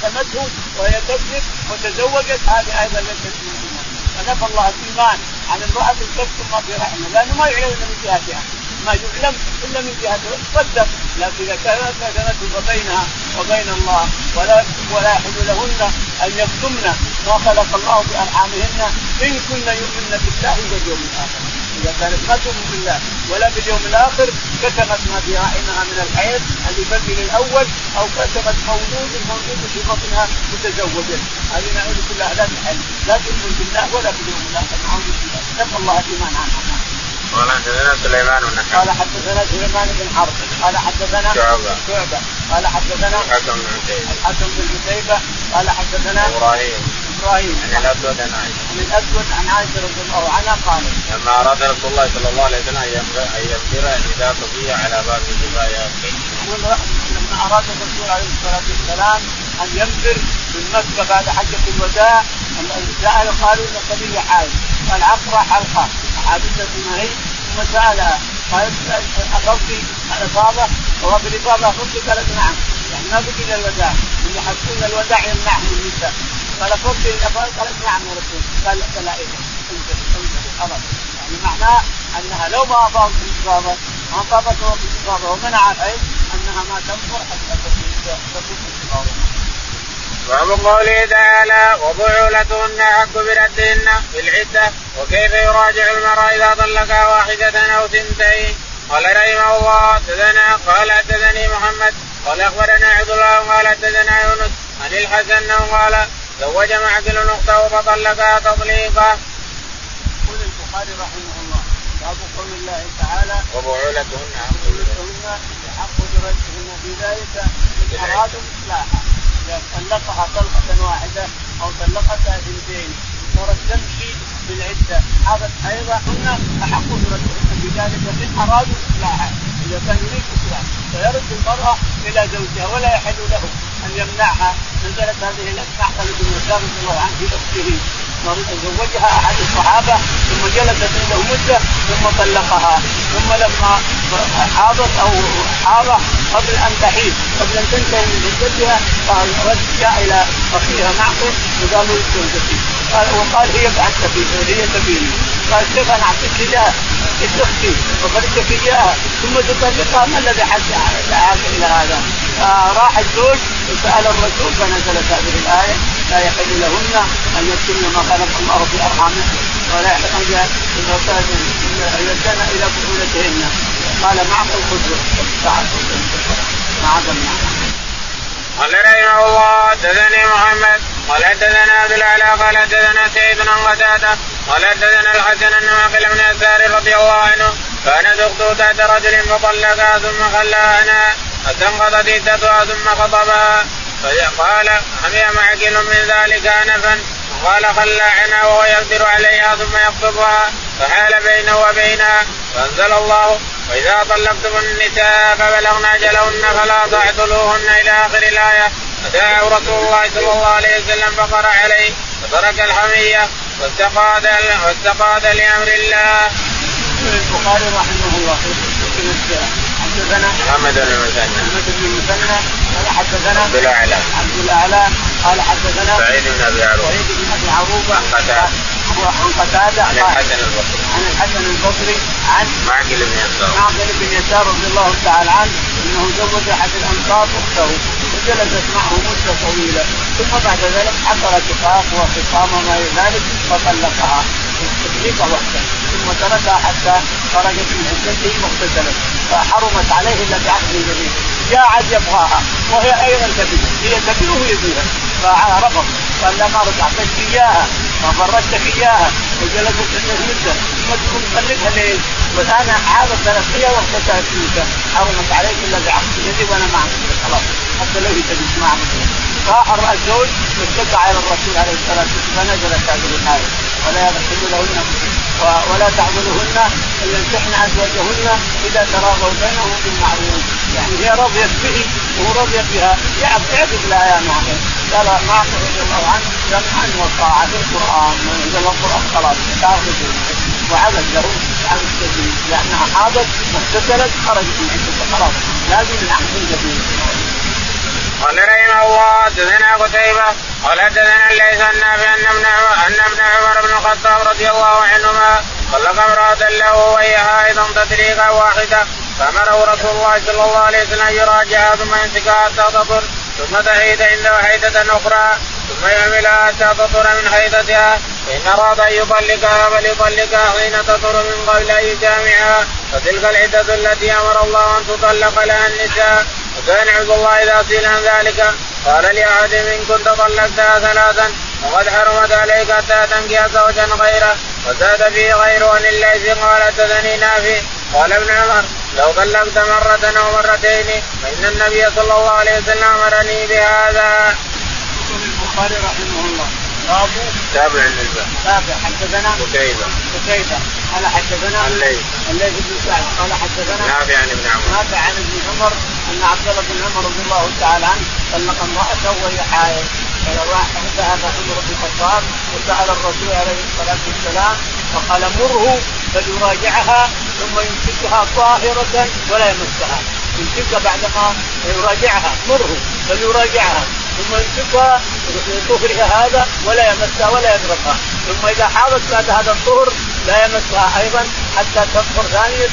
كتمته وهي تكذب وتزوجت هذه أيضا ليست مؤمنة. فنفى الله الإيمان عن امرأة تكتم ما في رحمة. لأنه ما يعلم من جهتها. ما يعلم الا من جهته تصدق لكن إذا كانت كانت بينها وبين الله ولا ولا يحل لهن أن يكتمن ما خلق الله في ارحامهن إن كن يؤمن بالله واليوم الآخر. إذا كانت ما تؤمن بالله ولا باليوم الآخر كتمت ما في رحمها من الحيض اللي بدل الأول أو كتمت مولود المولود في بطنها وتزوجت هذه نعوذ بالله لا تحل لا تؤمن بالله ولا باليوم الآخر. نعوذ بالله نسأل الله الإيمان عنها. قال حدثنا سليمان بن قال حدثنا سليمان بن حرب. قال حدثنا شعبة. شعبة. قال حدثنا الحكم بن عتيبة الحكم بن عتيبة قال حدثنا إبراهيم. إبراهيم. عن الأسود عن عائشة. عن الأسود عن عائشة رضي الله عنها قالت لما أراد رسول الله صلى الله عليه وسلم أن ينبر النداء صبية على باب يقول لما أراد الرسول عليه الصلاة والسلام أن ينفر من مكة بعد حجة الوداع سالوا قالوا ان صبي حائض قال عقرة حلقة. ما هي ثم سالها قالت اخذت الافاضه وفي الافاضه اخذت قالت نعم. يعني ما بقي إلا الوداع. اللي يحسون الوداع يمنعهم النساء قال اخذت الافاضه قالت نعم يا رسول. قال لا اله انزل انزل خلاص يعني معناه أنها لو ما افاضت الافاضه ما افاضت وقت الافاضه ومنع الحيض أنها ما تنفر حتى تكون الافاضه باب قوله تعالى وبعولتهن احق بردهن في العدة وكيف يراجع المرأة إذا طلقها واحدة أو ثنتين قال رحمه الله تدنا قال حدثني محمد قال أخبرنا عبد الله قال حدثنا يونس عن الحسن قال زوج معقل أخته فطلقها تطليقا. يقول البخاري رحمه الله باب قول الله تعالى وبعولتهن احق وبعولتهن يحق بردهن في ذلك إن أرادوا إصلاحا إذا طلقها طلقة واحدة أو طلقتها اثنتين صارت تمشي بالعدة. حاضت أيضا هن أحق بردهن بذلك ان ارادوا اصلاحا إذا كان يريد إصلاح فيرد المرأة إلى زوجها ولا يحل له أن يمنعها. نزلت هذه الأسماء خالد بن رضي الله عنه في اخته تزوجها أحد الصحابة ثم جلست عنده مدة ثم طلقها ثم لما حاضت أو حاضه قبل أن تحيض قبل أن تنتهي من عدتها جاء إلى أخيها معقل وقال له زوجتي قال وقال هي بعد سبيل هي سبيلي قال كيف أنا أعطيك إياها. انت أختي وفردتك إياها. ثم تطلقها ما الذي دعاك إلى هذا؟ فراح الزوج وسال الرسول فنزلت هذه الآية. لا يحل لهن أن يكتمن ما خلق الله في أرحامهن ولا يحل اذا يدن إلى بطولتهن قال معقل خذ تعال مع قال رحمه الله حدثنا عبد الاعلى قال حدثنا سعيد بن قتادة قال حدثنا الحسن ان معقل بن يسار رضي الله عنه كانت اخته تحت رجل فطلقها ثم خلاها عنها فانقضت عدتها ثم خطبها فقال حمي معقل من ذلك انفا؟ قال خلى عنها وهو يقدر عليها ثم يخطبها فحال بينه وبينها فأنزل الله واذا طلقتم النساء فبلغن أجلهن فلا تعدلوهن إلى آخر الآية. فدعاه رسول الله صلى الله عليه وسلم فقرأ عليه فترك الحمية واستقاد واستقاد لأمر الله. البخاري رحمه الله. حدثنا محمد بن المثنى. محمد بن المثنى. قال حدثنا عبد الأعلى. عبد الأعلى. قال حدثنا سعيد بن أبي عروبة. سعيد بن أبي عروبة. عن قتاده عن الحسن البصري. عن الحسن البصري عن معقل بن يسار. معقل بن يسار رضي الله تعالى عنه إنه زوج أحد الأنصار أخته وجلست معه مدة طويلة ثم بعد ذلك حصل اتفاق وخصام وما إلى ذلك فطلقها تطليقه واحدة ثم تركها حتى خرجت من عدته واغتسلت فحرمت عليه إلا بعقد جديد. جاء عاد يبغاها. وهي أيضا تبيه هي تبيه وهي فيها فرفض قال لا ما رجعتك إياها ما فرجتك اياها وجلست عندك مده ثم تقوم تطلقها ليه؟ والان عادت تلقيها واغتسلت منك حرمت عليك إلا بعقد جديد وأنا معك. خلاص. حتى لو هي تبيه ما راح الزوج واشتكى على الرسول عليه الصلاة والسلام فنزلت هذه الآية. ولا يحل لهن ولا تعضلهن أن يمسحن أزواجهن إذا تراضوا بينهم بالمعروف. يعني هي رضيت به وهو رضي بها. يعبد لا يا معقل قال معقل رضي الله عنه سمعا وطاعه في القرآن. من انزل القرآن خلاص تعرف وعبد له عبد جديد. لانها حاضت واغتسلت خرجت من عندك خلاص. لازم العقد الجديد. قال رحمه الله حدثنا قتيبة قال حدثنا ليس النافع ان ابن ان ابن عمر بن الخطاب رضي الله عنهما طلق امرأة له وهي حائض تطليقا واحدة فأمره رسول الله صلى الله عليه وسلم ان يراجعها ثم يمسكها حتى تطر ثم تحيد عنده حيدة أخرى ثم يعملها حتى تطر من حيدتها فإن أراد أن يطلقها فليطلقها حين تطر من قبل أن يجامعها فتلك العدة التي أمر الله أن تطلق لها النساء وكان عبد الله إذا سئل عن ذلك قال لأحد إن كنت طلقتها ثلاثا وقد حرمت عليك حتى تنكي زوجا غيره وزاد فيه غيره لليث قال حدثني نافي قال ابن عمر لو طلقت مرة أو مرتين فإن النبي صلى الله عليه وسلم أمرني بهذا. البخاري رحمه الله تابع للباب. تابع. حدثنا؟ قتيبة. قتيبة. قال حدثنا؟ الليث. الليث بن سعد. قال حدثنا؟ نافع عن ابن عمر. نافع عن ابن عمر. أن عبد الله بن عمر رضي الله تعالى عنه طلق امرأته وهي حائض. راح ذهب عمر بن الخطاب وسأل الرسول عليه الصلاة والسلام فقال مره فليراجعها ثم يمسكها طاهرة ولا يمسها. يمسكها بعدما يراجعها. مره فليراجعها. ثم يمسكها بطهرها هذا ولا يمسها ولا يدركها ثم إذا حاضت بعد هذا الطهر لا يمسها أيضا حتى تطهر ثانية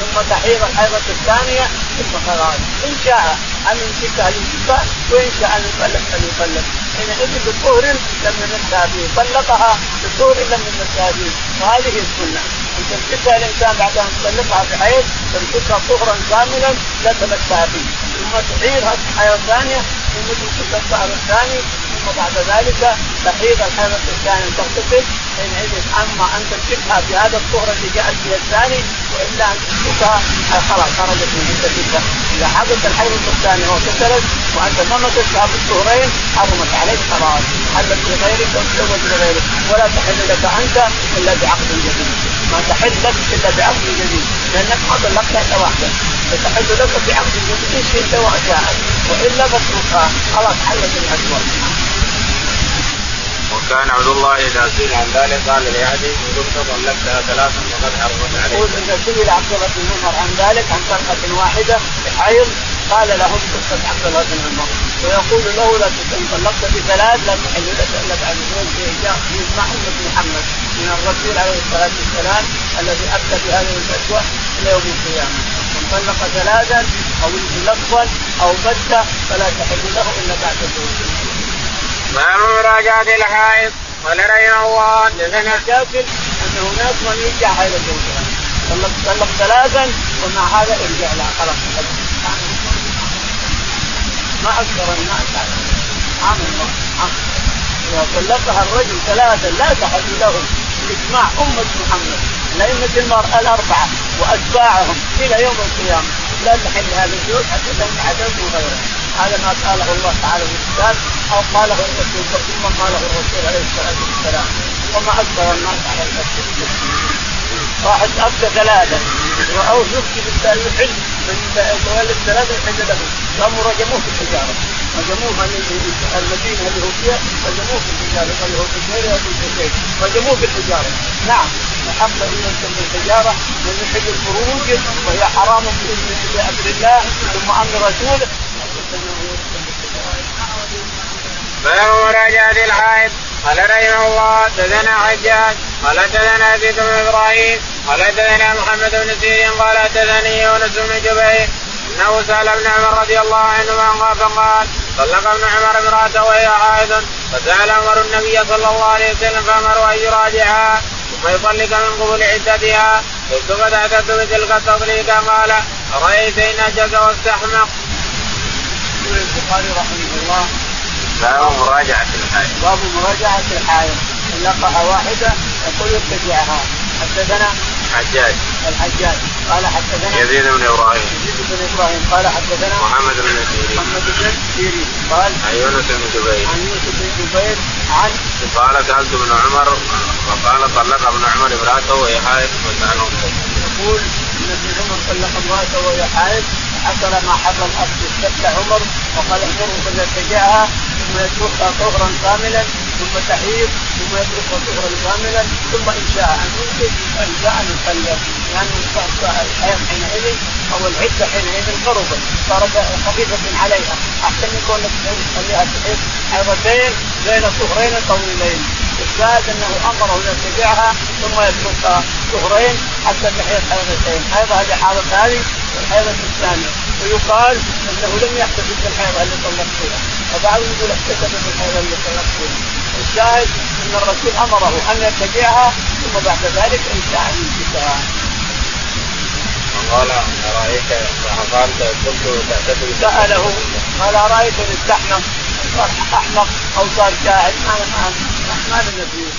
ثم تحيض الحيضة الثانية ثم خلاص. إن شاء أن يمسكها يمسكها وإن شاء أن يطلق فليطلق حينئذ بطهر لم يمسها فيه طلقها بطهر لم يمسها فيه وهذه السنة. إن تمسكها الإنسان بعد أن تطلقها بحيض تمسكها طهرا كاملا لا تمسها فيه ثم تعيرها حيض ثانية ثم تمسكها الشهر الثاني ثم بعد ذلك تحيض الحيض الثاني تغتسل حينئذ اما ان تمسكها بهذا الطهر اللي جاءت به الثاني والا ان تمسكها خلاص خرجت من عدتها اذا حدث الحيض الثاني واغتسلت وانت ما مسكتها بالطهرين حرمت عليك خلاص حلت لغيرك وتزوج لغيرك ولا تحل لك أنت إلا بعقد جديد. ما تحل لك إلا بعقد جديد. لأنك ما طلقت الا واحدة فتحل لك بعقد جديد شئت وشاءت وإلا فاتركها خلاص حلت الازواج وكان عبد الله إذا سئل عن ذلك قال لعدي ان كنت طلقتها ثلاثا وقد حرمت عليك. يقول اذا سئل عبد الله بن عمر عن ذلك عن طلقه واحدة بحيض قال له قصة عبد الله بن عمر. ويقول له لا تكن طلقت بثلاث لا تحل لك الا بعد زوج يجمع امه محمد من الرسول عليه الصلاة والسلام الذي افتى بهذه الفتوى إلى يوم القيامة. من طلق ثلاثا أو لفظا أو بتا فلا تحل له إلا بعد زوج. باب مراجعة الحائض قال رحمه الله أن هناك من يرجع حيض زوجها طلق طلق ثلاثا ومع هذا ارجع لها خلاص ما أكثر الناس سبحان الله إذا طلقها الرجل ثلاثا لا تحل له باجماع أمة محمد. الأئمة المراه الأربعة وأتباعهم إلى يوم القيامة. لا تحل هذا الزوج حتى تنكح زوج غيره هذا ما قاله الله تعالى في الكتاب. أو قاله الرسول ثم قاله الرسول عليه الصلاة والسلام. وما أكثر الناس على المسجد واحد افتى ثلاثة. أو يفتي بالحل يولد ثلاثة حل له قاموا رجموه في الحجاره رجموه هو فيها رجموه في الحجاره اللي هو في الدير رجموه في الحجاره نعم وحق ان يرسم بالحجاره من يحل الخروج وهي حرام بامر الله ثم أمر رسوله باب مراجعة الحائض قال رحمه الله حدثنا حجاج. قال حدثنا زيد بن إبراهيم قال حدثنا محمد بن سيرين قال حدثني يونس بن جبير إنه سأل ابن عمر رضي الله عنهما فقال طلق ابن عمر امرأته وهي حائض فسأل عمر النبي صلى الله عليه وسلم فامره أن يراجعها ثم يطلق من قبل عدتها قلت فتحدثت بتلك التطليق؟ قال أرأيت إن اجز واستحمق. يقول البخاري رحمه الله. باب مراجعة الحائض. باب مراجعة الحائض. طلقها واحدة يقول ارتجعها حدثنا حجاج الحجاج. قال حدثنا يزيد بن إبراهيم. يزيد بن إبراهيم. قال حدثنا محمد بن سيرين. محمد بن سيرين. قال عن يونس بن جبير. عن يوسف بن جبير عن قال سألت ابن عمر وقال طلق ابن عمر امرأته وهي حائض وساله يقول إن ابن عمر طلق امرأته وهي حائض حصل ما حصل استفتى عمر وقال امره فليرتجعها ثم يتركها طهرا كاملا. ثم تحيض ثم يتركها طهرا كاملا ثم إن شاء أن ينتج ان شاء أن يطلق لأن الحيض حينئذ أو العدة حينئذ قربت صارت خفيفة عليها. أحسن يكون تخليها تحيض حيضتين بين طهرين طويلين. الشاهد أنه امره أن يرتجعها ثم يتركها طهرين حتى تحيض حيضتين. حيضها هذه حاضت هذه والحيضة الثانية. ويقال أنه لم يحتفظ بالحيضة اللي طلق فيها وبعضهم يقول احتفظ بالحيضة اللي طلق فيها الشاهد أن الرسول أمره أن يرتجعها ثم بعد ذلك ان شاء ان يمسكها. قال أرأيت قال كنت تعتقد سأله قال أرأيت ان استحمق صار أحمق أو صار جاهل ما ما ما لنا فيه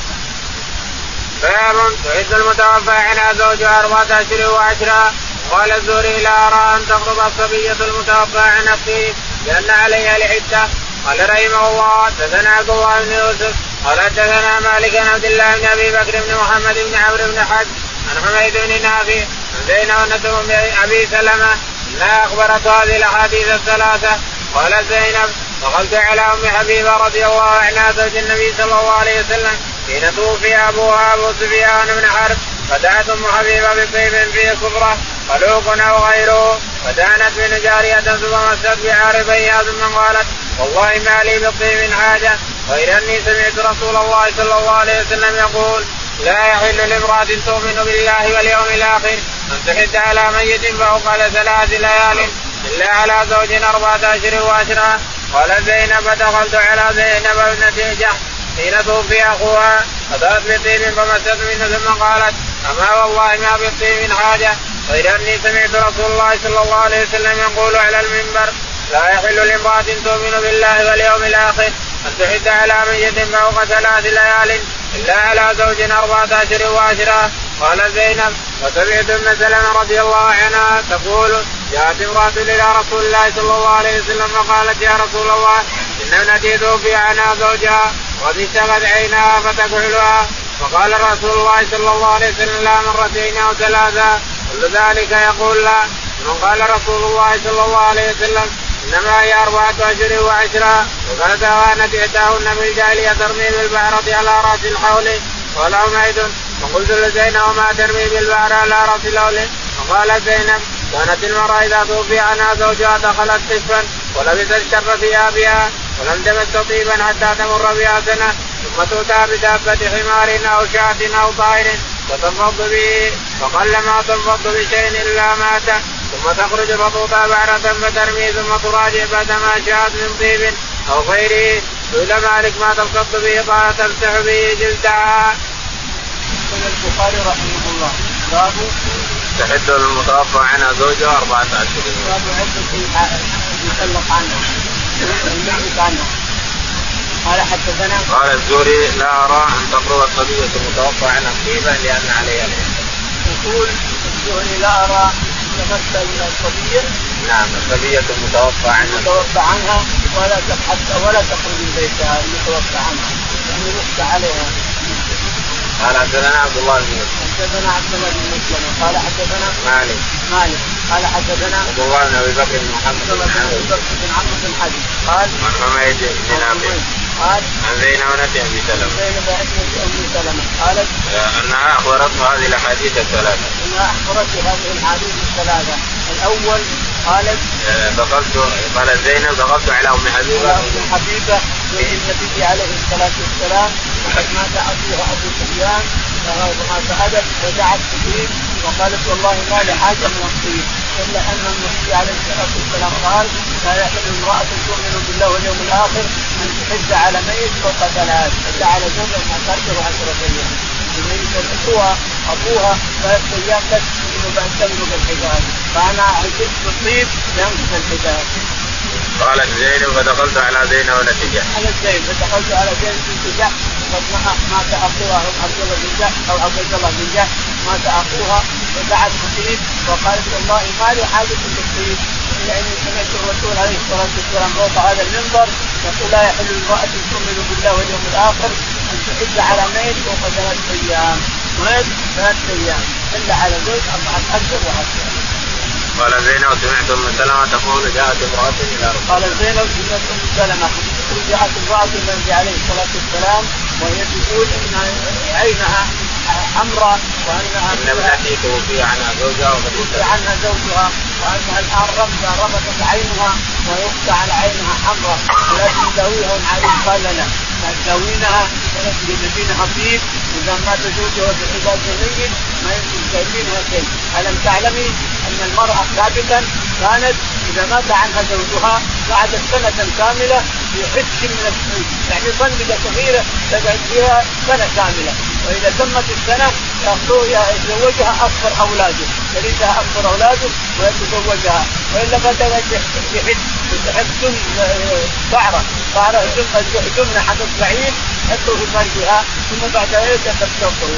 باب تعد المتوفى عنها زوجها أربعة أشهر وعشرة. قال الزهري لا أرى أن تقرب الصبية المتوفى عن نفسه لأن عليها العدة قال رحمه الله حدثنا عبد الله بن يوسف قال حدثنا مالك عن عبد الله بن أبي بكر بن محمد بن عمرو بن حج عن حميد بن نافع عن زينب بن أبي سلمة انها أخبرت هذه الأحاديث الثلاثة قال زينب دخلت على أم حبيبة رضي الله عنها زوج النبي صلى الله عليه وسلم حين توفي أبوها أبو سفيان بن حرب فدعت أم حبيبة بطيب فيه صبره خلوق أو غيره فدانت من جاريه ثم مست بعارفيها ثم قالت والله ما لي بطيب حاجة غير أني سمعت رسول الله صلى الله عليه وسلم يقول لا يحل لامرأة تؤمن بالله واليوم الآخر أن تحد على ميت فوق ثلاث ليال إلا على زوج أربعة أشهر وعشرة قال زينب دخلت على زينب ابنة حين توفي أخوها فدأت بطيب فمست منه ثم قالت أما والله ما بالطيب حاجة غير أني سمعت رسول الله صلى الله عليه وسلم يقول على المنبر لا يحل لامرأة تؤمن بالله واليوم الآخر أن تحد على ميت فوق ثلاث ليال إلا على زوج أربعة أشهر وعشرة. قال زينب وسمعت ابن سلمة رضي الله عنها تقول جاءت امرأة إلى رسول الله صلى الله عليه وسلم فقالت يا رسول الله إن ابنتي توفي عنها زوجها وقد اشتغت عينها فتكحلها. فقال رسول الله صلى الله عليه وسلم لا مرتين أو ثلاثة. كل ذلك يقول لا. ثم قال رسول الله صلى الله عليه وسلم إنما هي أربعة اشهر وعشرة وقد توانت إحداهن في الجاهليه ترمي بالبعرة على رأس الحول قال عميد فقلت لزينب وما ترمي بالبعرة على رأس الحول؟ فقالت زينب كانت المرأة إذا توفي عنها زوجها دخلت قسفا ولبست شر ثيابها ولم تمس طيبا حتى تمر بها سنة ثم تؤتى بدابة حمار أو شاة أو طائر فتنفض به. فقل ما تنفض بشيء إلا مات. ثم تخرج فتوطى بعرة فترمي ثم تراجع بعدما جاءت من طيب أو غيره. سئل مالك ما تلقط به قال تمسح به جلدها. يقول البخاري رحمه الله. باب تحد المتوفى عنها زوجها أربعة أشهر. باب عدة يطلق عنها. الميت عنها. قال حدثنا قال الزهري لا أرى أن تقرب الصبية المتوفى عنها طيبا لأن عليها يقول الزهري لا أرى تمثل الصبية نعم الصبية المتوفى عنها. المتوفى عنها ولا حتى ولا تخرج من بيتها المتوفى عنها. يعني يخشى عليها. قال حدثنا عبد الله بن مسلم. حدثنا عبد الله بن مسلم. قال حدثنا مالك. مالك. قال حدثنا عبد الله بن أبي بكر بن محمد بن بكر بن عمرو بن حديث. قال عن حميد بن نافع قال عن زينب بنت أبي سلمة. زينب بنت ام سلمة. قالت انها اخبرته هذه الأحاديث الثلاثة. انها اخبرت هذه الأحاديث الثلاثة. الأول قالت دخلت قال زينب دخلت على أم حبيبة. أم حبيبة زوج النبي عليه الصلاة والسلام. وقد مات ابوها ابو سفيان. فما سالت ودعت به وقالت والله ما لي حاجة من الطيب إلا أن النبي عليه الصلاة والسلام قال لا يحل امرأة تؤمن بالله واليوم الآخر ان تحج على ميت فوق ثلاث حج على زوجها ما تقدر عشره أيام ابوها ابوها ثلاث بس بعد تملك الحجاز فانا حجزت بالطيب ينقص الحجاز قالت زينب فدخلت على زينب ونتيجة على زينب فدخلت على زينب جحش وقد مات اخوها عبد الله بن جحش أو عبد الله بن جحش مات اخوها ودعت بالطيب وقالت والله ما لي حاجة بالطيب لاني سمعت الرسول عليه الصلاه والسلام فوق هذا المنبر يقول لا يحل امراه تؤمن بالله واليوم الآخر ان تحج على ميت فوق ثلاث أيام. ميت ثلاث أيام. إلا على زوج أربعة أشهر وعشرة. قال زينب سمعت أم سلمة تقول جاءت امرأة إلى رسول قال زينب سمعت أم سلمة جاءت امرأة النبي عليه الصلاة والسلام وهي تقول إن عينها حمراء وانها إن ابنتي توفي عنها زوجها توفي عنها زوجها وأنها الآن رمت رمتت عينها ويخشى على عينها حمراء. ولكن تداويها عليه قال لا تداوينها يجدينها طيب إذا مات زوجها بحجاز ميت ما يمكن تداوينها شيء ألم تعلمي أن المرأة سابقا كانت إذا مات عنها زوجها قعدت سنة كاملة في حس من السوء يعني صندقه صغيره تقعد فيها سنة كاملة. وإذا تمت السنة يتزوجها أكثر أولاده. يرثها أكثر أولاده ويتزوجها. والا بدل يحد يحد دم شعرة. شعرة دم حق بعيد حطه في فرجها ثم بعد ذلك تستغفر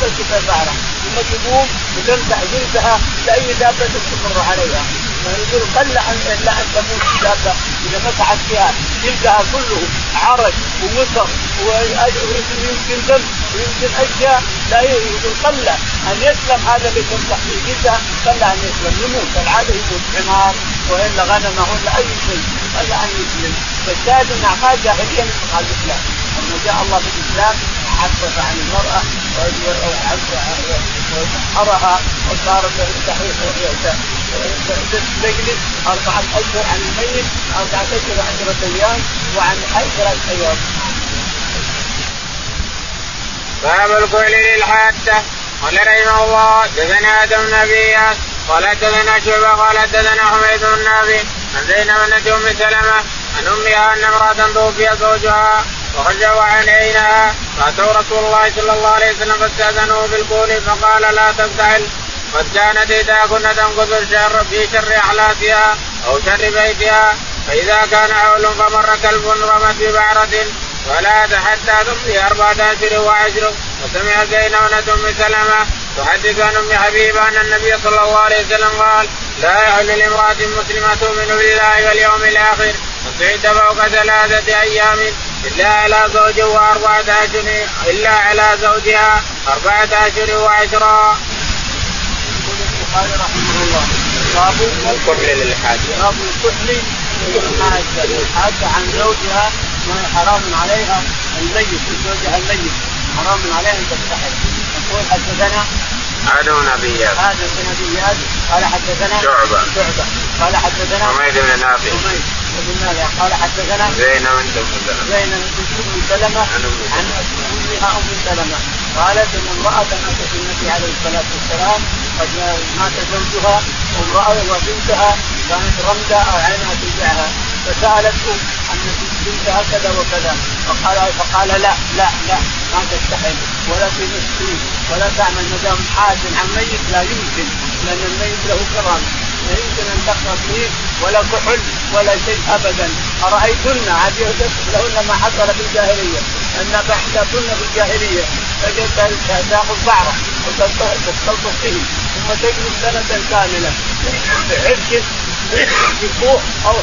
تسلك شعره ثم تقوم وتمسح جلدها لأي دابة تستمر عليها. يقول قل الا ان تموت الدابه اذا مسحت فيها جلدها كله عرج ووسخ ويمكن دم ويمكن اشياء لا يقول قل ان يسلم هذا اللي تمسح في جلدها قل ان يسلم يموت العاده يموت حمار والا غنمه ولا اي شيء قل ان يسلم فالشاهد ان اعمال جاهليه من الاسلام لما جاء الله بالاسلام عفف عن المراه وسحرها وصارت تجلس أربعة أشهر عن الميت أربعة أشهر وعشرة أيام وعن عشرة أيام. باب الكحل للحادة قال رحمه الله دثنا آدم بن قال دثنا شعبة قال دثنا حميد بن نافع عن زينب بنت ام سلمة عن امها أن امرأة توفي زوجها ورجعوا عينيها فأتوا رسول الله صلى الله عليه وسلم فاستأذنوه بالقول فقال لا تفتعل قد كانت اذا كنا تنقذ الشر في شر احلاسها أو شر بيتها فإذا كان حول فمر كلب رمت ببعرة فلا حتى تمضي أربعة أشهر وعشر وسمع زينب أم سلمة تحدث عن أم حبيبة أن النبي صلى الله عليه وسلم قال لا يحل لامرأة مسلمة تؤمن بالله واليوم الآخر تصعد فوق ثلاثة أيام إلا على زوج وأربعة اشهر إلا على زوجها أربعة اشهر وعشرا. البخاري رحمه الله. باب الكحل للحاجه باب الكحل للحاجه عن زوجها ما حرام عليها الميت زوجها الميت. حرام عليها أن تستحل. يقول حدثنا آدم بن ابي اياس آدم بن ابي اياس قال حدثنا شعبة. شعبة. قال حدثنا حميد بن نافع. حميد بن نافع. قال حدثنا زينب بنت أم سلمة. زينب بنت أم سلمة عن أمها أم سلمة. قالت إن امرأة اتت النبي عليه الصلاة والسلام قد مات زوجها وامراه وبنتها كانت رمدة أو عينها توجعها فسالته عن بنتها كذا وكذا. فقال فقال لا لا لا ما تستحل ولا مسكين ولا تعمل ما دام حاجن عن ميت لا يمكن لأن الميت له كرم. لا يمكن أن تقرأ فيه ولا كحل ولا شيء ابدا. أرأيتن؟ عاد لهن ما حصل في الجاهلية. أن كن في الجاهلية. تاخذ بعره وتستلطف فيه ثم تجلس سنه كامله بعرق بكوع أو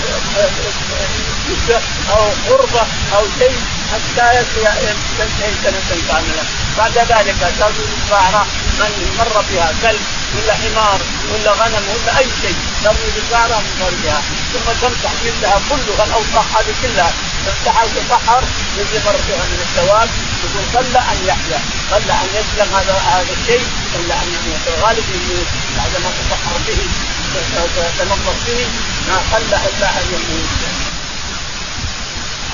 أو غربه أو شيء حتى تنتهي سنه كامله بعد ذلك تاخذ البعره من مر بها كلب ولا حمار ولا غنم ولا أي شيء. ترمي بالبعره من فرجها ثم تمسح جلدها كلها الاوساخ هذه كلها تمسحها وتطهر مر بها من الثواب يقول قل أن يحيا. قل أن يسلم هذا هذا الشيء. قل أن يموت. بعد ما تطهر به تنظف به. ما قل إلا أن يموت.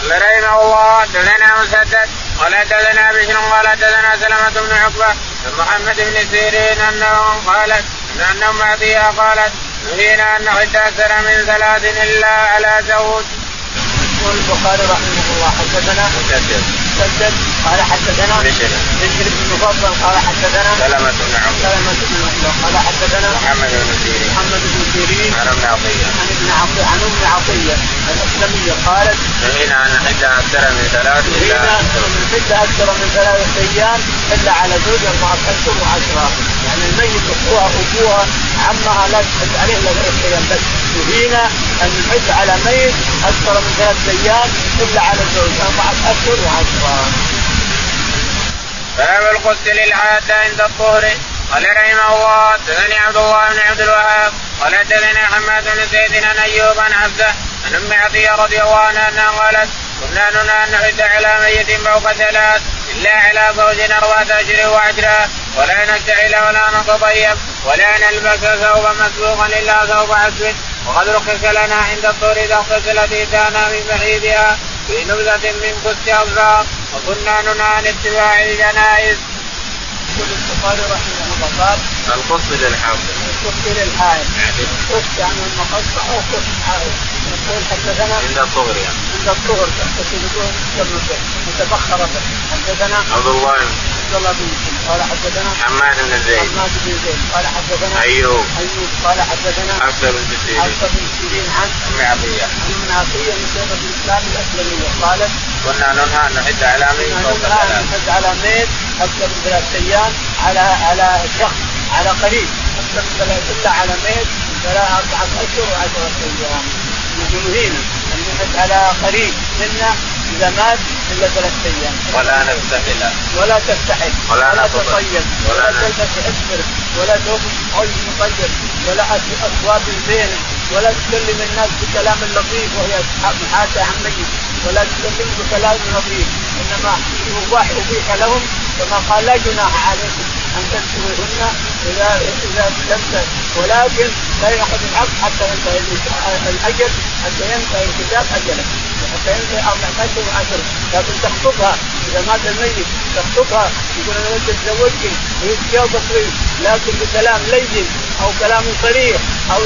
قال رحمه الله دثنا مسدد قال دثنا بشر قال دثنا سلمة بن عقبة محمد بن سيرين أنه قالت ان ام عطيه قالت نهينا أن نحد أكثر من ثلاث إلا على زوج. يقول البخاري رحمه الله حدثنا مسدد. مسدد قال حدثنا بشر. بشر بن مفضل قال حدثنا سلمة. عقبة قال حدثنا محمد بن سيرين. محمد بن سيرين. عن ابن عطية. عن ابن عطية عن ام عطية الأسلمية قالت نهينا أن نحد أكثر من ثلاث إلا نحد أكثر من ثلاثة أيام إلا على زوج أربعة اشهر وعشرة. يعني الميت أخوها أبوها عمها لا تحد عليه إلا ثلاث أيام. بس نهينا أن نحد على ميت أكثر من ثلاثة أيام إلا على زوج أربعة اشهر وعشرة. باب الغسل للعادة عند الطهر. قال رحمه الله حدثني عبد الله بن عبد الوهاب قال حدثني حماد بن زيد عن أيوب عن عبده عن أم عطية رضي الله عنها أنها قالت كنا ننهى أن نعد على ميت فوق ثلاث إلا على زوج أربعة اشهر وعشرة ولا نكتحل ولا نتطيب ولا نلبس ثوبا مسبوقا إلا ثوب عسل وقد رخص لنا عند الطور اذا اغتسلت ايتانا من بعيدها في نبذة من كس اظفار وكنا ننهى عن اتباع الجنائز. يقول البخاري رحمه الله قال القص للحافظ القص للحائط يعني القص يعني المقص أو قص حائط يقول حدثنا عند الصغر يعني عند الصغر يقول متبخر به حدثنا عبد الله عبد الله بن قال حدثنا حماد بن زيد. حماد بن زيد. قال حدثنا أيوب. أيوب. قال حدثنا حفصه بن سيرين حفصه بن سيرين عن أم عطية. عن عطية من شيخة الإسلام الاسلميه قالت كنا ننهى أن نحد على ميت فوق ثلاث نحد على ميت أكثر من ثلاث أيام على على شخص على قريب. أكثر من ثلاث الا على ميت ثلاث أربعة أشهر وعشرة أيام. نحن نهينا أن نحد على قريب منا إذا مات إلا ثلاث أيام. ولا نستحل. ولا تستحل. ولا ولا. تطيب. ولا تلبس إسفر. ولا ثوب حج مطيب. ولا أس- أصوات الزين ولا تكلم الناس بكلام لطيف وهي محاكاه عن ميت. ولا تكلم بكلام لطيف. إنما يباح أبيح لهم كما قال لا جناح عليكم. أن تنكروهن اذا اذا لم ولكن لا يأخذ العقد حتى ينتهي الأجل حتى ينتهي الكتاب أجله. حتى ينتهي اشهر وعشر لكن تخطبها إذا مات الميت تخطبها يقول أنا ودي اتزوجك ويجي بسيط لكن بكلام لين أو كلام صريح أو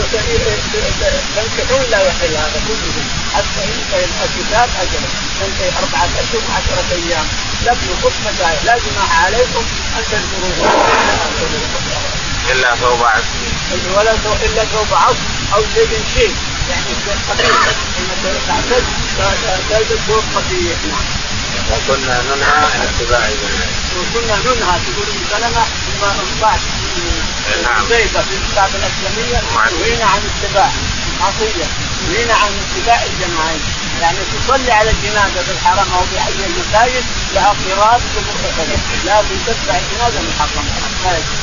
تنكحون لا يحل هذا كله. حتى ينتهي الكتاب اجله تنتهي أربعة أشهر وعشره أيام. لكن الخطبه لا جناح عليكم أن تنكروها إلا ثوب عسل ولا إلا ثوب عصر أو شيء شيء. يعني قبيح لما تعتد تلبس ثوب قبيح نعم. كنا ننهى عن اتباع الجنائز وكنا ننهى تقول ابن سلمه بعد نعم. زيدة في الكتاب الإسلامية. نهينا عن اتباع معصيه نهينا عن اتباع الجماعين يعني تصلي على الجنازه في الحرم أو في أي المساجد لها قراط ومرتفعه لكن تتبع الجنازه محرم لا يجوز.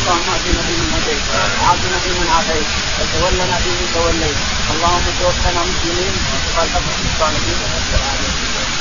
اللهم اهدنا فيمن هديت وعافنا فيمن عافيت وتولنا فيمن توليت اللهم توفنا مسلمين وقال الصالحين والسلام